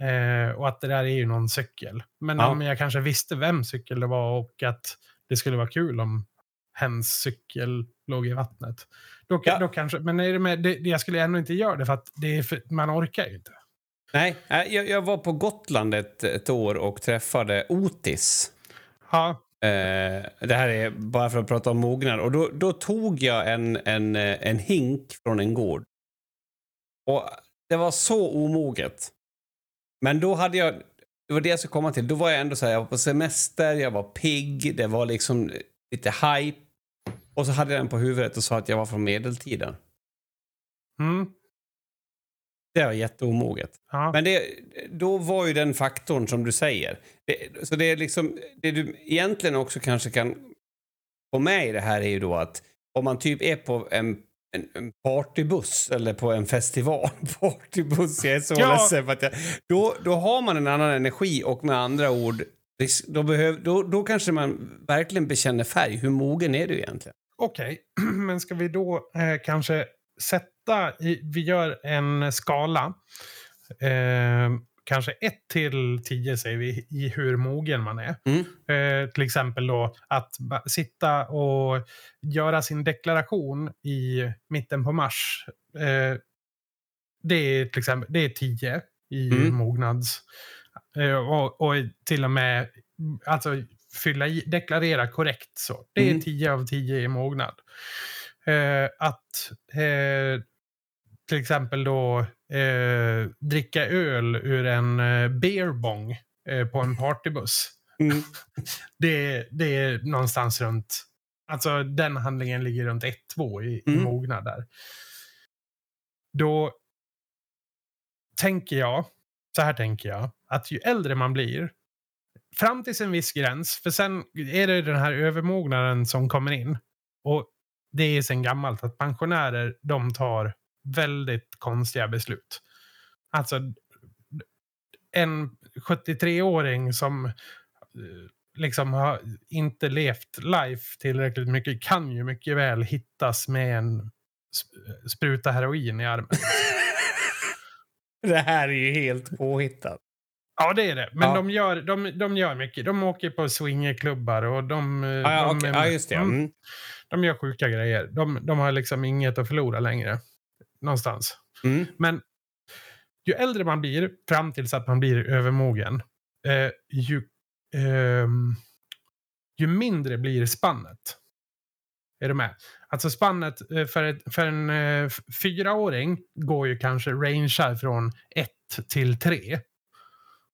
Eh, och att det där är ju någon cykel. Men Ja. om jag kanske visste vem cykel det var och att det skulle vara kul om hens cykel låg i vattnet. Då, Ja. då kanske, men är det med, det, jag skulle ändå inte göra det för att det för, man orkar ju inte. Nej, jag, jag var på Gotland ett, ett år och träffade Otis. Ja, Eh, det här är bara för att prata om mognad. Och då, då tog jag en, en, en hink från en gård. Och det var så omoget. Men då hade jag... Det var det jag skulle komma till. Då var jag ändå så här, jag var på semester, jag var pigg, det var liksom lite hype. Och så hade jag den på huvudet och sa att jag var från medeltiden. mm, Det var jätteomoget. ja. Men det, då var ju den faktorn som du säger. Det, så det är liksom, det du egentligen också kanske kan få med i det här är ju då att om man typ är på en, en, en partybuss eller på en festival, partybuss, jag är så Ja. ledsen för att jag, då, då har man en annan energi och med andra ord då, behöv, då, då kanske man verkligen bekänner färg. Hur mogen är du egentligen? Okej, men ska vi då eh, kanske sätta, i, vi gör en skala. Eh, kanske 1 till 10 säger vi i hur mogen man är. Mm. Eh, till exempel då att sitta och göra sin deklaration i mitten på mars. Eh, det är till exempel det är 10 i Mm. mognads. Eh, och, och till och med alltså fylla i, deklarera korrekt så. Det är Mm. 10 av 10 i mognad. Eh, att eh, till exempel då eh, dricka öl ur en eh, beerbong eh, på en partybuss. Mm. Det, det är någonstans runt Alltså den handlingen ligger runt 1-2 i, Mm. i mognad där. Då tänker jag, så här tänker jag, att ju äldre man blir, fram till en viss gräns, för sen är det den här övermognaden som kommer in. Och det är sen gammalt att pensionärer, de tar väldigt konstiga beslut. Alltså, en 73-åring som eh, liksom har inte levt life tillräckligt mycket kan ju mycket väl hittas med en sp- spruta heroin i armen. Det här är ju helt påhittat. Ja, det är det. Men Ja. de, gör, de, de gör mycket. De åker på swingerklubbar och de... eh, Ja, ja, de, okej. ja just det. Mm, Mm. de gör sjuka grejer. De, de har liksom inget att förlora längre. Någonstans. Mm. Men ju äldre man blir, fram tills att man blir övermogen, eh, ju, ehm, ju mindre blir spannet. Är du med? Alltså spannet eh, för, ett, för en eh, fyraåring går ju kanske rangear från ett till tre.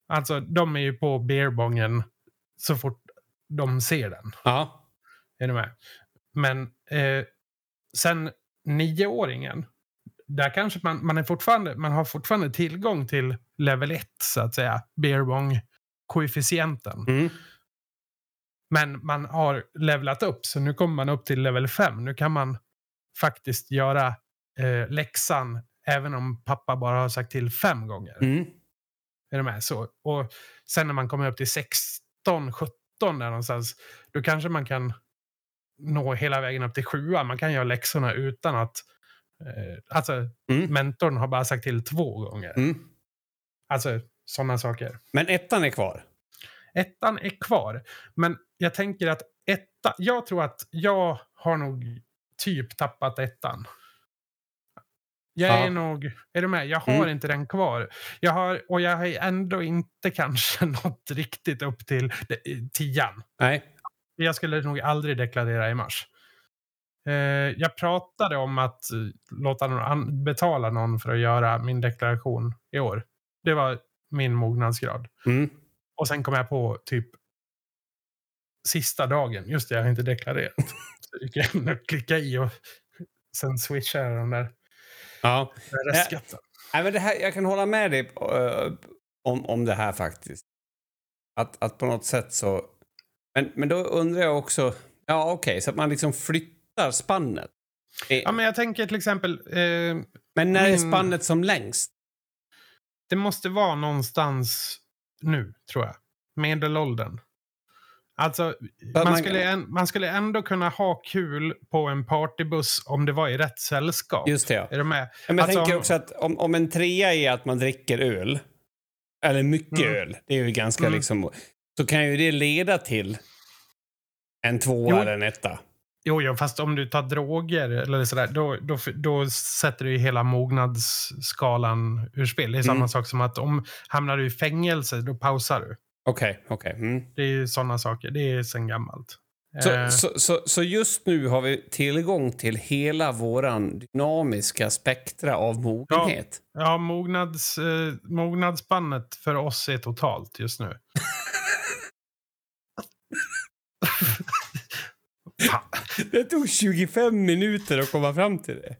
Alltså de är ju på beerbongen så fort de ser den. Ja. Är du med? Men eh, sen nioåringen, där kanske man, man, är fortfarande, man har fortfarande tillgång till level 1, så att säga. Beerbong-koefficienten. Mm. Men man har levlat upp, så nu kommer man upp till level 5. Nu kan man faktiskt göra eh, läxan även om pappa bara har sagt till fem gånger. Mm. Är du med? Så, och sen när man kommer upp till 16, 17 där någonstans, då kanske man kan nå hela vägen upp till sjuan. Man kan göra läxorna utan att... Eh, alltså, Mm. mentorn har bara sagt till två gånger. Mm. Alltså, sådana saker. Men ettan är kvar. Ettan är kvar. Men jag tänker att etta, jag tror att jag har nog typ tappat ettan. Jag Ja. är nog, är du med? Jag har Mm. inte den kvar. Jag har, och jag har ändå inte kanske nått riktigt upp till de- tian. Nej. Jag skulle nog aldrig deklarera i mars. Eh, jag pratade om att eh, låta någon betala någon för att göra min deklaration i år. Det var min mognadsgrad. Mm. Och sen kom jag på typ sista dagen. Just det, jag har inte deklarerat. Så gick jag in och klickade i och sen switchade jag den där Ja. restskatten. Nej, men det här, jag kan hålla med dig eh, om, om det här faktiskt. Att, att på något sätt så... Men, men då undrar jag också... Ja, okej, så att man liksom flyttar spannet. Eh, Ja, men jag tänker till exempel, eh, men när är min- spannet som längst? det måste vara någonstans nu, tror jag. Medelåldern. Alltså, man, man- skulle en, man skulle ändå kunna ha kul på en partybuss om det var i rätt sällskap. Just det, ja. Är du med? Men jag Alltså, tänker om- också att om, om en trea är att man dricker öl, eller mycket Mm. öl, det är ju ganska Mm. liksom... Så kan ju det leda till en tvåa Jo. eller en etta. Jo, jo, fast om du tar droger eller sådär, då, då, då sätter du hela mognadsskalan ur spel. Det är samma Mm. sak som att om hamnar du i fängelse, då pausar du. Okej, okej. Mm. Det är sådana saker. Det är sen gammalt. Så, Eh, så, så, så just nu har vi tillgång till hela våran dynamiska spektra av mogenhet. Ja, mognads, eh, mognadsspannet för oss är totalt just nu. Det tog 25 minuter att komma fram till det.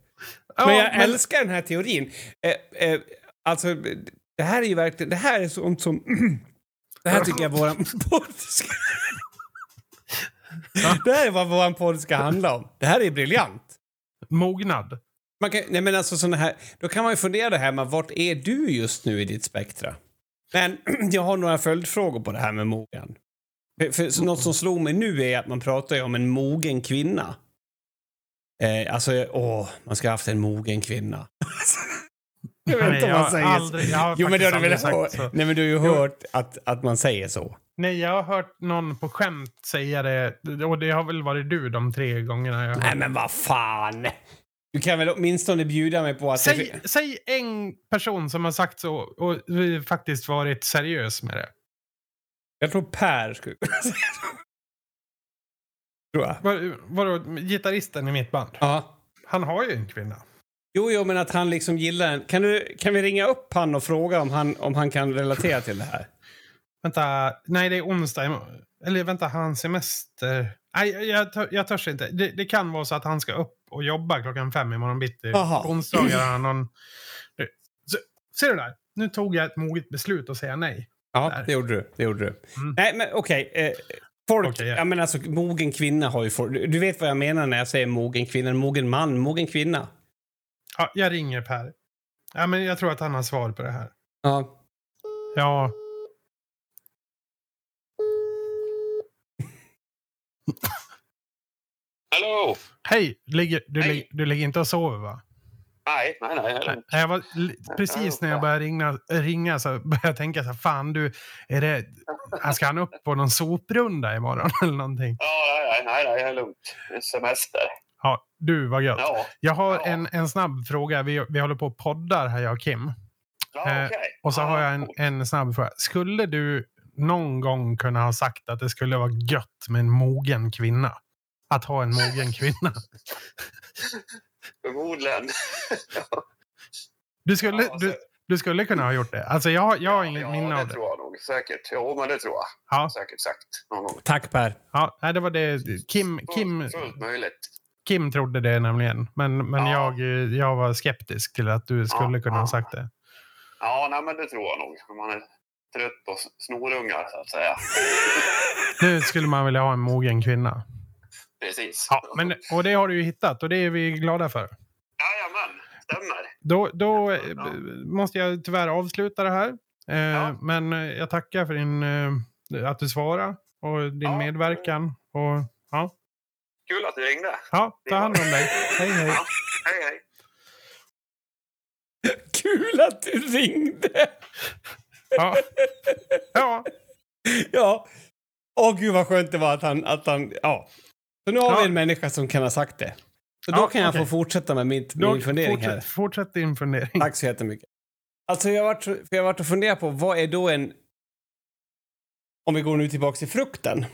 Ja, men jag älskar den här teorin. Eh, eh, alltså, det här är ju verkligen... Det här är sånt som... det här tycker jag våran podd ska... det här är vad våran podd ska handla om. Det här är briljant. Mognad. Man kan, nej men alltså såna här, då kan man ju fundera det här med vart är du just nu i ditt spektra? Men jag har några följdfrågor på det här med mogen. För, för något som slog mig nu är att man pratar ju om en mogen kvinna. Eh, alltså, åh, man ska ha haft en mogen kvinna. jag vet Nej, inte om jag man har säger aldrig- så. Jo, men det har du väl hört? Nej, men du har ju hört att, att man säger så. Nej, jag har hört någon på skämt säga det. Och det har väl varit du de tre gångerna jag Nej, men vad fan! Du kan väl åtminstone bjuda mig på att... Säg, säg en person som har sagt så och faktiskt varit seriös med det. Jag tror Per skulle kunna säga så. Tror jag. Var, vadå, gitarristen i mitt band? Ja. Han har ju en kvinna. Jo, jo, men att han liksom gillar den. Kan, du, kan vi ringa upp han och fråga om han, om han kan relatera till det här? Vänta, nej det är onsdag. Eller vänta, han semester? Nej, jag, jag, jag törs inte. Det, det kan vara så att han ska upp och jobba klockan fem imorgon bitti. Jaha. På onsdagar har han någon... Så, ser du där? Nu tog jag ett moget beslut att säga nej. Ja, Där. det gjorde du. Det gjorde du. Mm. Nej, men okej. eh, folk, Okej, ja. jag menar alltså, mogen kvinna har ju folk. Du vet vad jag menar när jag säger mogen kvinna. Mogen man, mogen kvinna. Ja, jag ringer Per. Ja, men jag tror att han har svar på det här. Ja. Ja. Hallå! Hej! Ligger, du, Hej. lig- du ligger inte och sover va? Nej, nej, nej. nej. Jag var, precis när jag började ringa, ringa så började jag tänka så här, fan du, är det, ska han upp på någon soprunda imorgon eller någonting? Ja, nej, nej, nej, det är lugnt. Det är semester. Ja, du, vad gött. Ja, Jag har Ja. en, en snabb fråga. Vi, vi håller på och poddar här, jag och Kim. ja Eh, okej. Och så har jag en, en snabb fråga. Skulle du någon gång kunna ha sagt att det skulle vara gött med en mogen kvinna? Att ha en mogen kvinna. Förmodligen. ja, Du skulle, Ja, du, du skulle kunna ha gjort det. Alltså jag, jag har inget ja, minne det av det. tror jag nog. Säkert. Jo, men det tror jag. Ja, Säkert sagt någon gång. Tack Per. ja, det var det. Kim, Kim, Fullt, möjligt. Kim trodde det nämligen. Men, men Ja. jag, jag var skeptisk till att du skulle Ja, kunna ha ja. sagt det. Ja, nej, men det tror jag nog. Man är trött på snorungar, så att säga. Nu skulle man vilja ha en mogen kvinna. Precis. Ja, men, och det har du ju hittat och det är vi glada för. Jajamän, stämmer. Då, då eh, Ja. måste jag tyvärr avsluta det här. Eh, Ja. Men eh, jag tackar för din, eh, att du svarade och din Ja. medverkan. Och, ja. Kul att du ringde. ja, ta hand om dig. Hej, hej. Ja. Hej, hej. Kul att du ringde! Ja. ja. Ja. Åh gud vad skönt det var att han... Att han ja. Så nu har Ja. vi en människa som kan ha sagt det. Så då Ja, kan jag okej. få fortsätta med mitt, Då min fundering här. fortsätt, fortsätt din fundering. Tack så jättemycket. Alltså jag har varit, för jag har varit och funderat på vad är då en... Om vi går nu tillbaka till frukten.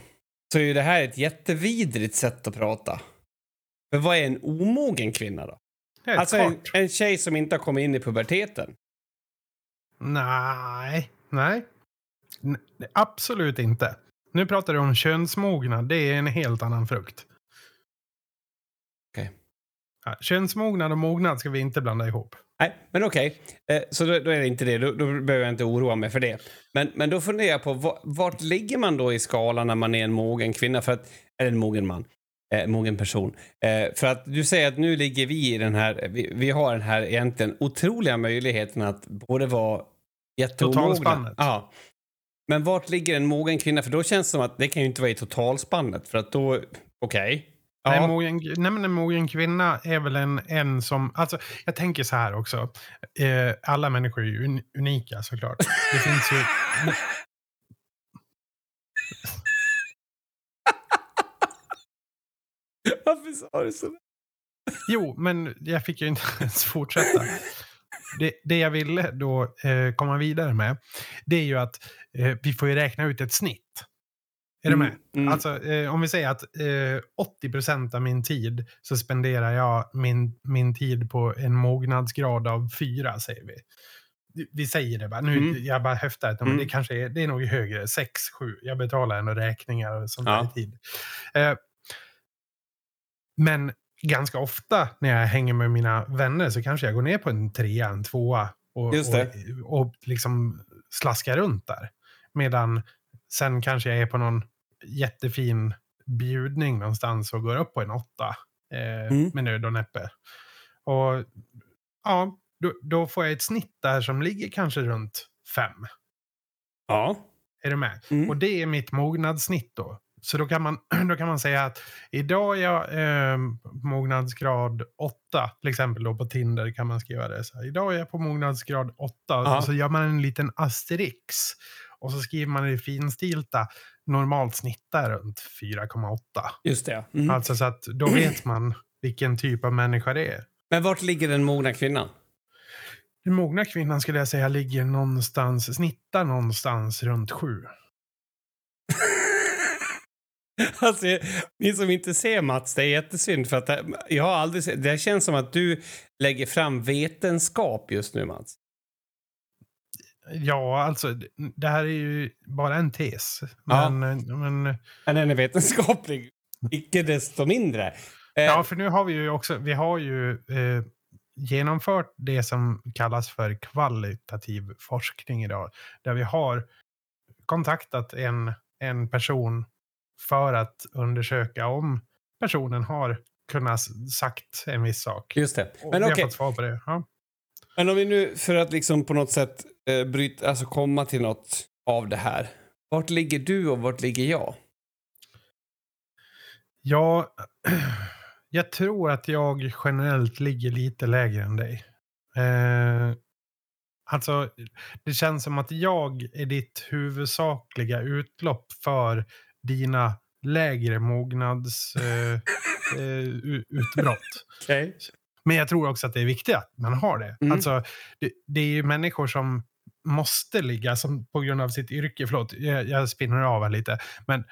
Så är ju det här ett jättevidrigt sätt att prata. För vad är en omogen kvinna då? Helt Alltså en, en tjej som inte har kommit in i puberteten. Nej. Nej. N- absolut inte. Nu pratar du om könsmognad. Det är en helt annan frukt. Okej. Ja, könsmognad och mognad ska vi inte blanda ihop. Nej, men okej. Eh, så då, då är det inte det. Då, då behöver jag inte oroa mig för det. Men, men då funderar jag på va- vart ligger man då i skalan när man är en mogen kvinna? För att, eller en mogen man. Eh, mogen person. Eh, för att du säger att nu ligger vi i den här, vi, vi har den här egentligen otroliga möjligheten att både vara jätteomogna. Totalspannet. Ja. Men vart ligger en mogen kvinna? För då känns det som att det kan ju inte vara i totalspannet. För att då, okej. Nej, Ja. mogen, nej, en mogen kvinna är väl en, en som... Alltså, jag tänker så här också. Eh, alla människor är ju un, unika såklart. Det finns ju... Varför sa du så? Jo, men jag fick ju inte ens fortsätta. Det, det jag ville då eh, komma vidare med, det är ju att eh, vi får ju räkna ut ett snitt. Är du med? Mm. Alltså, eh, om vi säger att eh, 80% av min tid så spenderar jag min, min tid på en mognadsgrad av fyra, säger vi. Vi säger det bara. Nu, Mm. Jag bara höftar men Mm. det kanske är, det är nog högre. 6, 7. Jag betalar ändå räkningar och sånt Ja. där tid. Eh, men ganska ofta när jag hänger med mina vänner så kanske jag går ner på en trea, en tvåa och, och, och liksom slaskar runt där. Medan sen kanske jag är på någon jättefin bjudning någonstans och går upp på en åtta. Eh, Mm. Med nöd och näppe. Och ja, då, då får jag ett snitt där som ligger kanske runt fem. Ja. Är du med? Mm. Och det är mitt mognadssnitt då. Så då kan man, då kan man säga att idag är jag eh, mognadsgrad 8, till exempel då på Tinder kan man skriva det. Så här, idag är jag på mognadsgrad 8 Ja. och så gör man en liten asterix. Och så skriver man i finstilta, normalt snittar runt 4,8. Just det. Mm. Alltså så att då vet man vilken typ av människa det är. Men vart ligger den mogna kvinnan? Den mogna kvinnan skulle jag säga ligger någonstans, snittar någonstans runt 7. Alltså, ni som inte ser Mats, det är jättesynd för att jag har aldrig sett, det känns som att du lägger fram vetenskap just nu Mats. Ja, alltså det här är ju bara en tes. Ja. Men, men Men den är vetenskaplig. icke desto mindre. Eh, Ja, för nu har vi ju också, vi har ju eh, genomfört det som kallas för kvalitativ forskning idag. Där vi har kontaktat en, en person för att undersöka om personen har kunnat sagt en viss sak. Just det. Men okej, det. Ja. men om vi nu för att liksom på något sätt eh, bryta, alltså komma till något av det här. Vart ligger du och vart ligger jag? Ja, jag tror att jag generellt ligger lite lägre än dig. Eh, alltså, det känns som att jag är ditt huvudsakliga utlopp för dina lägre mognads eh, eh. Okej. Men jag tror också att det är viktigt att man har det. Mm. Alltså, det, det är ju människor som måste ligga som, på grund av sitt yrke. Förlåt, jag, jag spinner av här lite. Men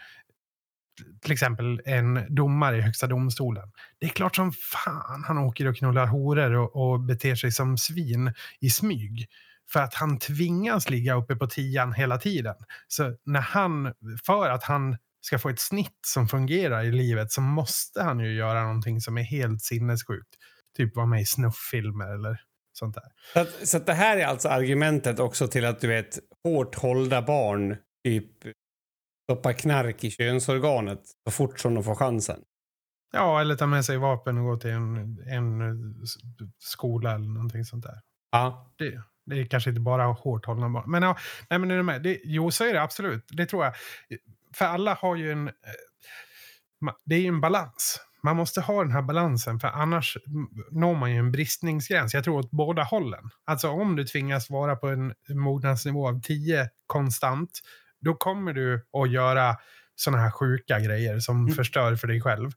till exempel en domare i Högsta domstolen. Det är klart som fan han åker och knullar horor och, och beter sig som svin i smyg. För att han tvingas ligga uppe på tian hela tiden. Så när han, för att han ska få ett snitt som fungerar i livet så måste han ju göra någonting som är helt sinnessjukt. Typ vara med i snufffilmer eller sånt där. Så, att, så att det här är alltså argumentet också till att du vet hårt hållda barn typ stoppa knark i könsorganet så fort som de får chansen. Ja, eller ta med sig vapen och gå till en, en skola eller någonting sånt där. Ja. Det, det är kanske inte bara hårt hållna barn. Men, ja, nej, men är du med? Det, jo, så är det absolut. Det tror jag. För alla har ju en... eh, Det är ju en balans. Man måste ha den här balansen, för annars når man ju en bristningsgräns. Jag tror åt båda hållen. Alltså om du tvingas vara på en mognadsnivå av 10 konstant, då kommer du att göra sådana här sjuka grejer som Mm. förstör för dig själv.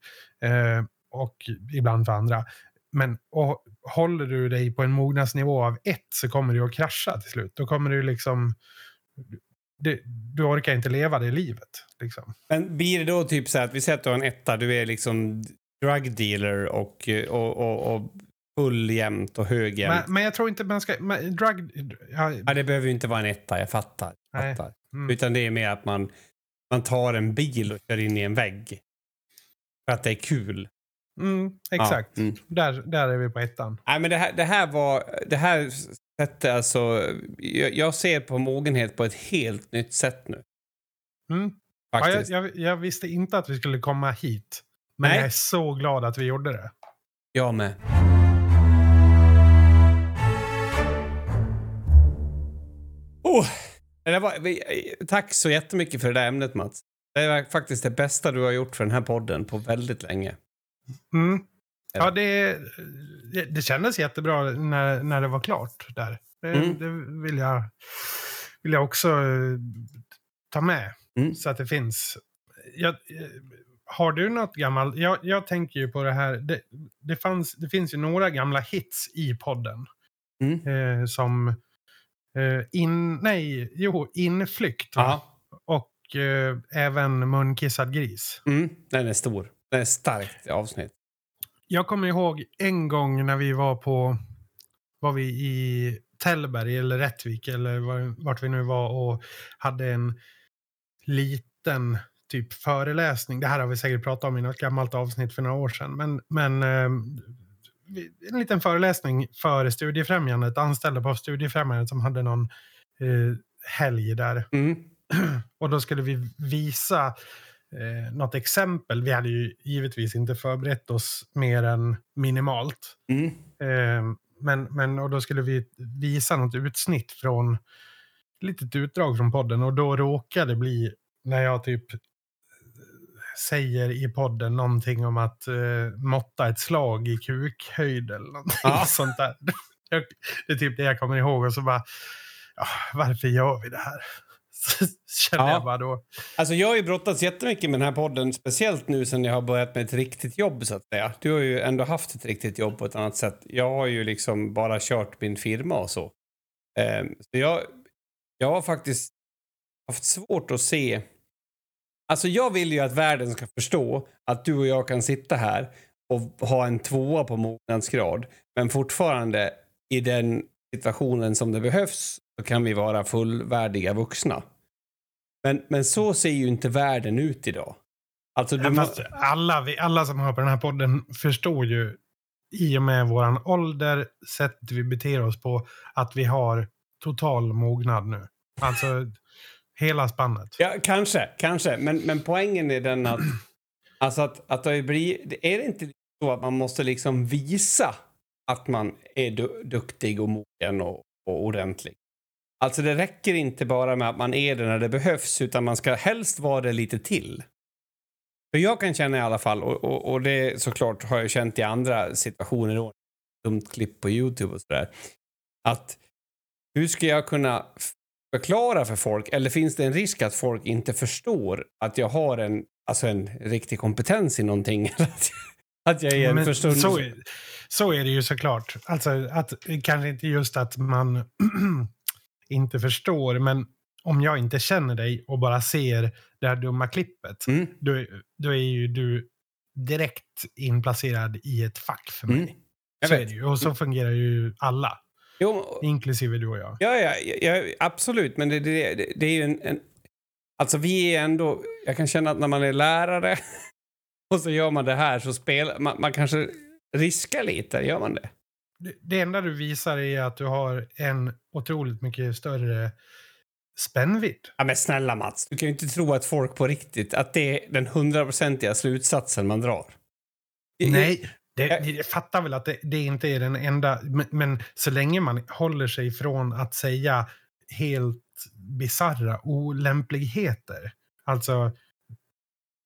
Eh, och ibland för andra. Men och, håller du dig på en mognadsnivå av ett så kommer du att krascha till slut. Då kommer du liksom... Du, du orkar inte leva det livet. Liksom. Men blir det då typ så här att vi säger att du har en etta, du är liksom drug dealer och, och, och, och full jämt och hög jämt. Men, men jag tror inte man ska... Men, drug... Ja, Ja, det behöver ju inte vara en etta, jag fattar. Jag fattar. mm. Utan det är mer att man, man tar en bil och kör in i en vägg. För att det är kul. Mm, exakt. Ja, mm. Där, där är vi på ettan. Nej, men det här, det här var... Det här sättet alltså... Jag, jag ser på mogenhet på ett helt nytt sätt nu. Mm. Ja, jag, jag, jag visste inte att vi skulle komma hit. Men Nej. jag är så glad att vi gjorde det. jag med. Oh, det var, tack så jättemycket för det där ämnet Mats. Det var faktiskt det bästa du har gjort för den här podden på väldigt länge. Mm. Ja, det, det, kändes jättebra när, när det var klart där. Det, Mm. det vill, jag, vill jag också eh, ta med. Mm. Så att det finns. Jag, eh, har du något gammalt? Jag, jag tänker ju på det här. Det, det, fanns, det finns ju några gamla hits i podden. Mm. Eh, som eh, in, nej, jo, inflykt. Och eh, även munkissad gris. Mm. Den är stor. Den är starkt avsnitt. Jag kommer ihåg en gång när vi var på, var vi i Tällberg eller Rättvik eller var, vart vi nu var och hade en liten typ föreläsning. Det här har vi säkert pratat om i något gammalt avsnitt för några år sedan. Men, men eh, en liten föreläsning för Studiefrämjandet, anställda på Studiefrämjandet som hade någon eh, helg där. Mm. Och då skulle vi visa eh, något exempel. Vi hade ju givetvis inte förberett oss mer än minimalt. Mm. Eh, men, men och då skulle vi visa något utsnitt från ett litet utdrag från podden och då råkade det bli när jag typ säger i podden någonting om att eh, måtta ett slag i kukhöjd eller någonting Ja. sånt där. Det är typ det jag kommer ihåg och så bara, ja, varför gör vi det här? Kände Ja. jag bara då. Alltså jag har ju brottats jättemycket med den här podden, speciellt nu sen jag har börjat med ett riktigt jobb så att säga. Du har ju ändå haft ett riktigt jobb på ett annat sätt. Jag har ju liksom bara kört min firma och så. Ehm, så jag, jag har faktiskt haft svårt att se... Alltså jag vill ju att världen ska förstå att du och jag kan sitta här och ha en tvåa på mognadsgrad, men fortfarande i den situationen som det behövs så kan vi vara fullvärdiga vuxna. Men, men så ser ju inte världen ut idag. Alltså, du må- fast alla, vi, alla som hör på den här podden förstår ju i och med våran ålder, sättet vi beter oss på, att vi har total mognad nu. Alltså hela spannet. Ja, kanske, kanske. Men, men poängen är den att, alltså att, att det blir, är det inte så att man måste liksom visa att man är du, duktig och mogen och, och ordentlig? Alltså det räcker inte bara med att man är det när det behövs, utan man ska helst vara det lite till. För jag kan känna i alla fall, och, och, och det såklart har jag känt i andra situationer, då, dumt klipp på Youtube och sådär, att hur ska jag kunna förklara för folk, eller finns det en risk att folk inte förstår att jag har en, alltså en riktig kompetens i någonting? Att, att jag är en Men förstånd... så, är, så är det ju såklart. Alltså, att, kanske inte just att man inte förstår, men om jag inte känner dig och bara ser det här dumma klippet, Mm, då, då är ju du direkt inplacerad i ett fack för mig. mm. Jag Så vet. ju. Och så fungerar ju alla, Jo, inklusive du och jag. ja, ja, ja, absolut, men det, det, det, det är ju en, en... Alltså vi är ändå... Jag kan känna att när man är lärare och så gör man det här så spelar man, man kanske riskar lite, gör man det? Det, enda du visar är att du har en otroligt mycket större spännvidd. Ja, men snälla Mats, du kan ju inte tro att folk på riktigt, att det är den hundraprocentiga slutsatsen man drar. Nej, det, Jag- fattar väl att det, det inte är den enda, men, men så länge man håller sig från att säga helt bizarra olämpligheter. Alltså,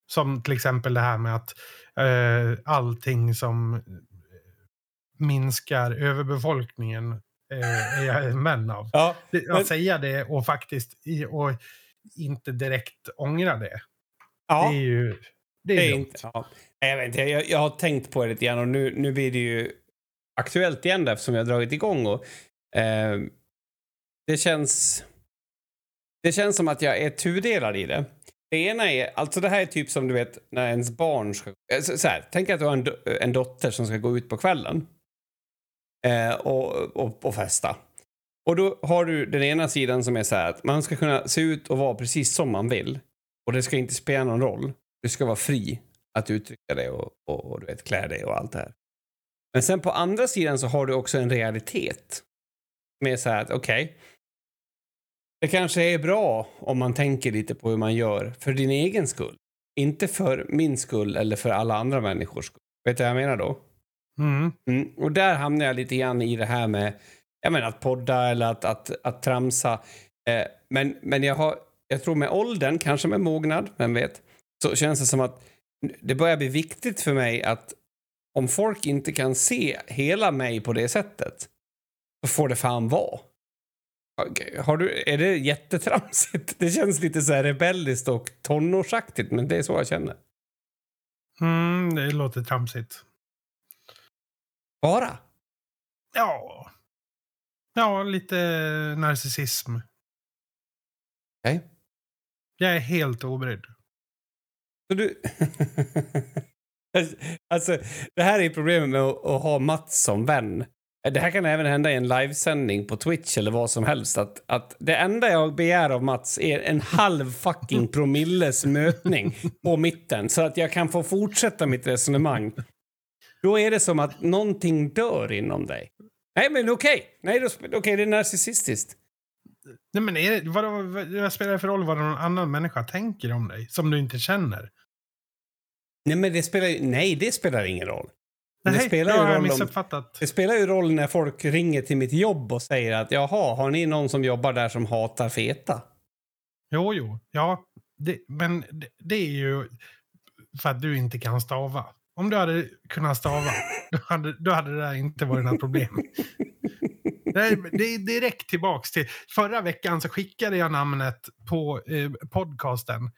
som till exempel det här med att eh, allting som minskar överbefolkningen eh, är jag en vän av. Ja, Men- att säga det och faktiskt i, och inte direkt ångra det. ja. Det är ju det är Det är inte, ja. Jag, vet inte, jag, jag har tänkt på det lite grann och nu, nu blir det ju aktuellt igen där, eftersom jag har dragit igång. Och, eh, det känns... Det känns som att jag är tudelad i det. Det ena är, alltså det här är typ som du vet när ens barn ska... eh, Så så här, tänk att du har en, en dotter som ska gå ut på kvällen eh, och, och, och festa. Och då har du den ena sidan som är så här att man ska kunna se ut och vara precis som man vill. Och det ska inte spela någon roll. Du ska vara fri att uttrycka dig och, och, och du vet, klä dig och allt det här. Men sen på andra sidan så har du också en realitet. Med så här att okej. det kanske är bra om man tänker lite på hur man gör för din egen skull. Inte för min skull eller för alla andra människors skull. Vet du vad jag menar då? Mm. Mm. Och där hamnar jag lite grann i det här med jag menar, att podda eller att, att, att tramsa. Eh, men, men jag, har, jag tror med åldern, kanske med mognad, vem vet, så känns det som att det börjar bli viktigt för mig att om folk inte kan se hela mig på det sättet, så får det fan vara. Har du, är det jättetramsigt? Det känns lite så här rebelliskt och tonårsaktigt, men det är så jag känner. Mm, det låter tramsigt. Bara? Ja. Ja, lite narcissism. Okej. Jag är helt obrydd. Så du... alltså, det här är problemet med att, att ha Mats som vän. Det här kan även hända i en livesändning på Twitch eller vad som helst. Att, att det enda jag begär av Mats är en halv fucking promilles mötning på mitten så att jag kan få fortsätta mitt resonemang. Då är det som att någonting dör inom dig. Nej, men okej. Nej, sp- okej, det är narcissistiskt. Nej, men är det, vad, vad spelar det för roll vad någon annan människa tänker om dig som du inte känner? Nej, men det spelar. Nej, det spelar ingen roll. Men det Nej, spelar ju roll om... Det spelar ju roll när folk ringer till mitt jobb och säger att jaha, har ni någon som jobbar där som hatar feta? Jo, jo. Ja, det, men det, det är ju för att du inte kan stava. Om du hade kunnat stava, då hade, då hade det där inte varit något problem. Det är direkt tillbaks till... Förra veckan så skickade jag namnet på eh, podcasten.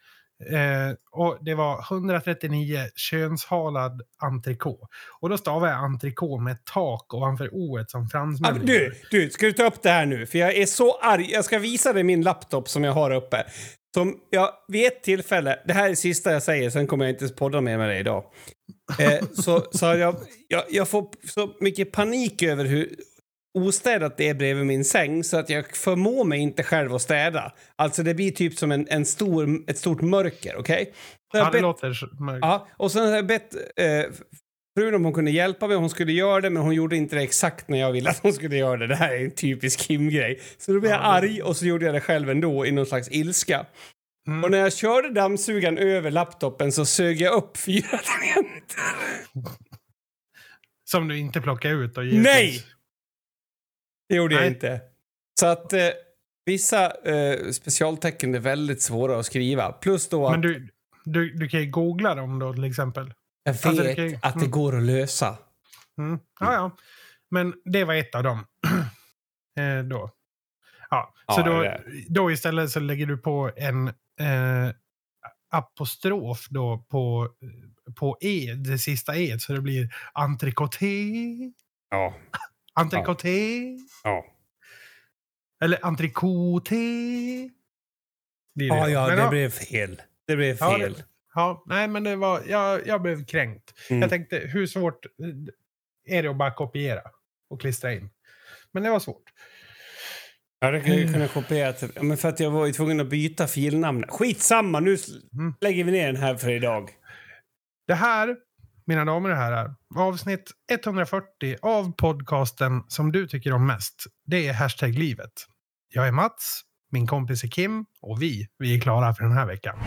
Eh, och det var 139 könshalad entrecote. Och då stavar jag entrecote med tak ovanför o som fransmän men du, du, ska du ta upp det här nu? För jag är så arg. Jag ska visa dig min laptop som jag har uppe. Som jag vid ett tillfälle, det här är det sista jag säger, sen kommer jag inte podda mer med dig idag. Eh, så så jag, jag, jag får så mycket panik över hur ostädat det är bredvid min säng så att jag förmår mig inte själv att städa. Alltså det blir typ som en, en stor, ett stort mörker, okej? Okay? Ja, det låter mörkt. Ja, och sen har jag bett eh, frun om hon kunde hjälpa mig. Hon skulle göra det, men hon gjorde inte det exakt när jag ville att hon skulle göra det. Det här är en typisk Kim-grej. Så då blev jag ja, det... arg och så gjorde jag det själv ändå i någon slags ilska. Mm. Och när jag körde dammsugaren över laptopen så sög jag upp fyra tangenter. Som du inte plockade ut? Och Nej! Det gjorde Nej. jag inte. Så att eh, vissa eh, specialtecken är väldigt svåra att skriva. Plus då att... Men du, du, du kan ju googla dem då till exempel. Jag vet alltså, ju, att det mm. går att lösa. Mm. Ja, ja. Men det var ett av dem. eh, då. Ja, så ja, då, då istället så lägger du på en eh, apostrof då på, på e, det sista e, så det blir entrecoté. Ja. entrecoté. Ja. Eller entrecoté. Ja, ja, Men, det ja. blev fel. Det blev fel. Ja, det, ja, nej, men det var, jag, jag blev kränkt. Mm. Jag tänkte, hur svårt är det att bara kopiera och klistra in? Men det var svårt. Jag hade mm. kunnat kopiera men för att jag var ju tvungen att byta filnamn. Skitsamma, nu mm. lägger vi ner den här för idag. Det här, mina damer och herrar, avsnitt 140 av podcasten som du tycker om mest. Det är hashtag livet. Jag är Mats, min kompis är Kim och vi, vi är klara för den här veckan.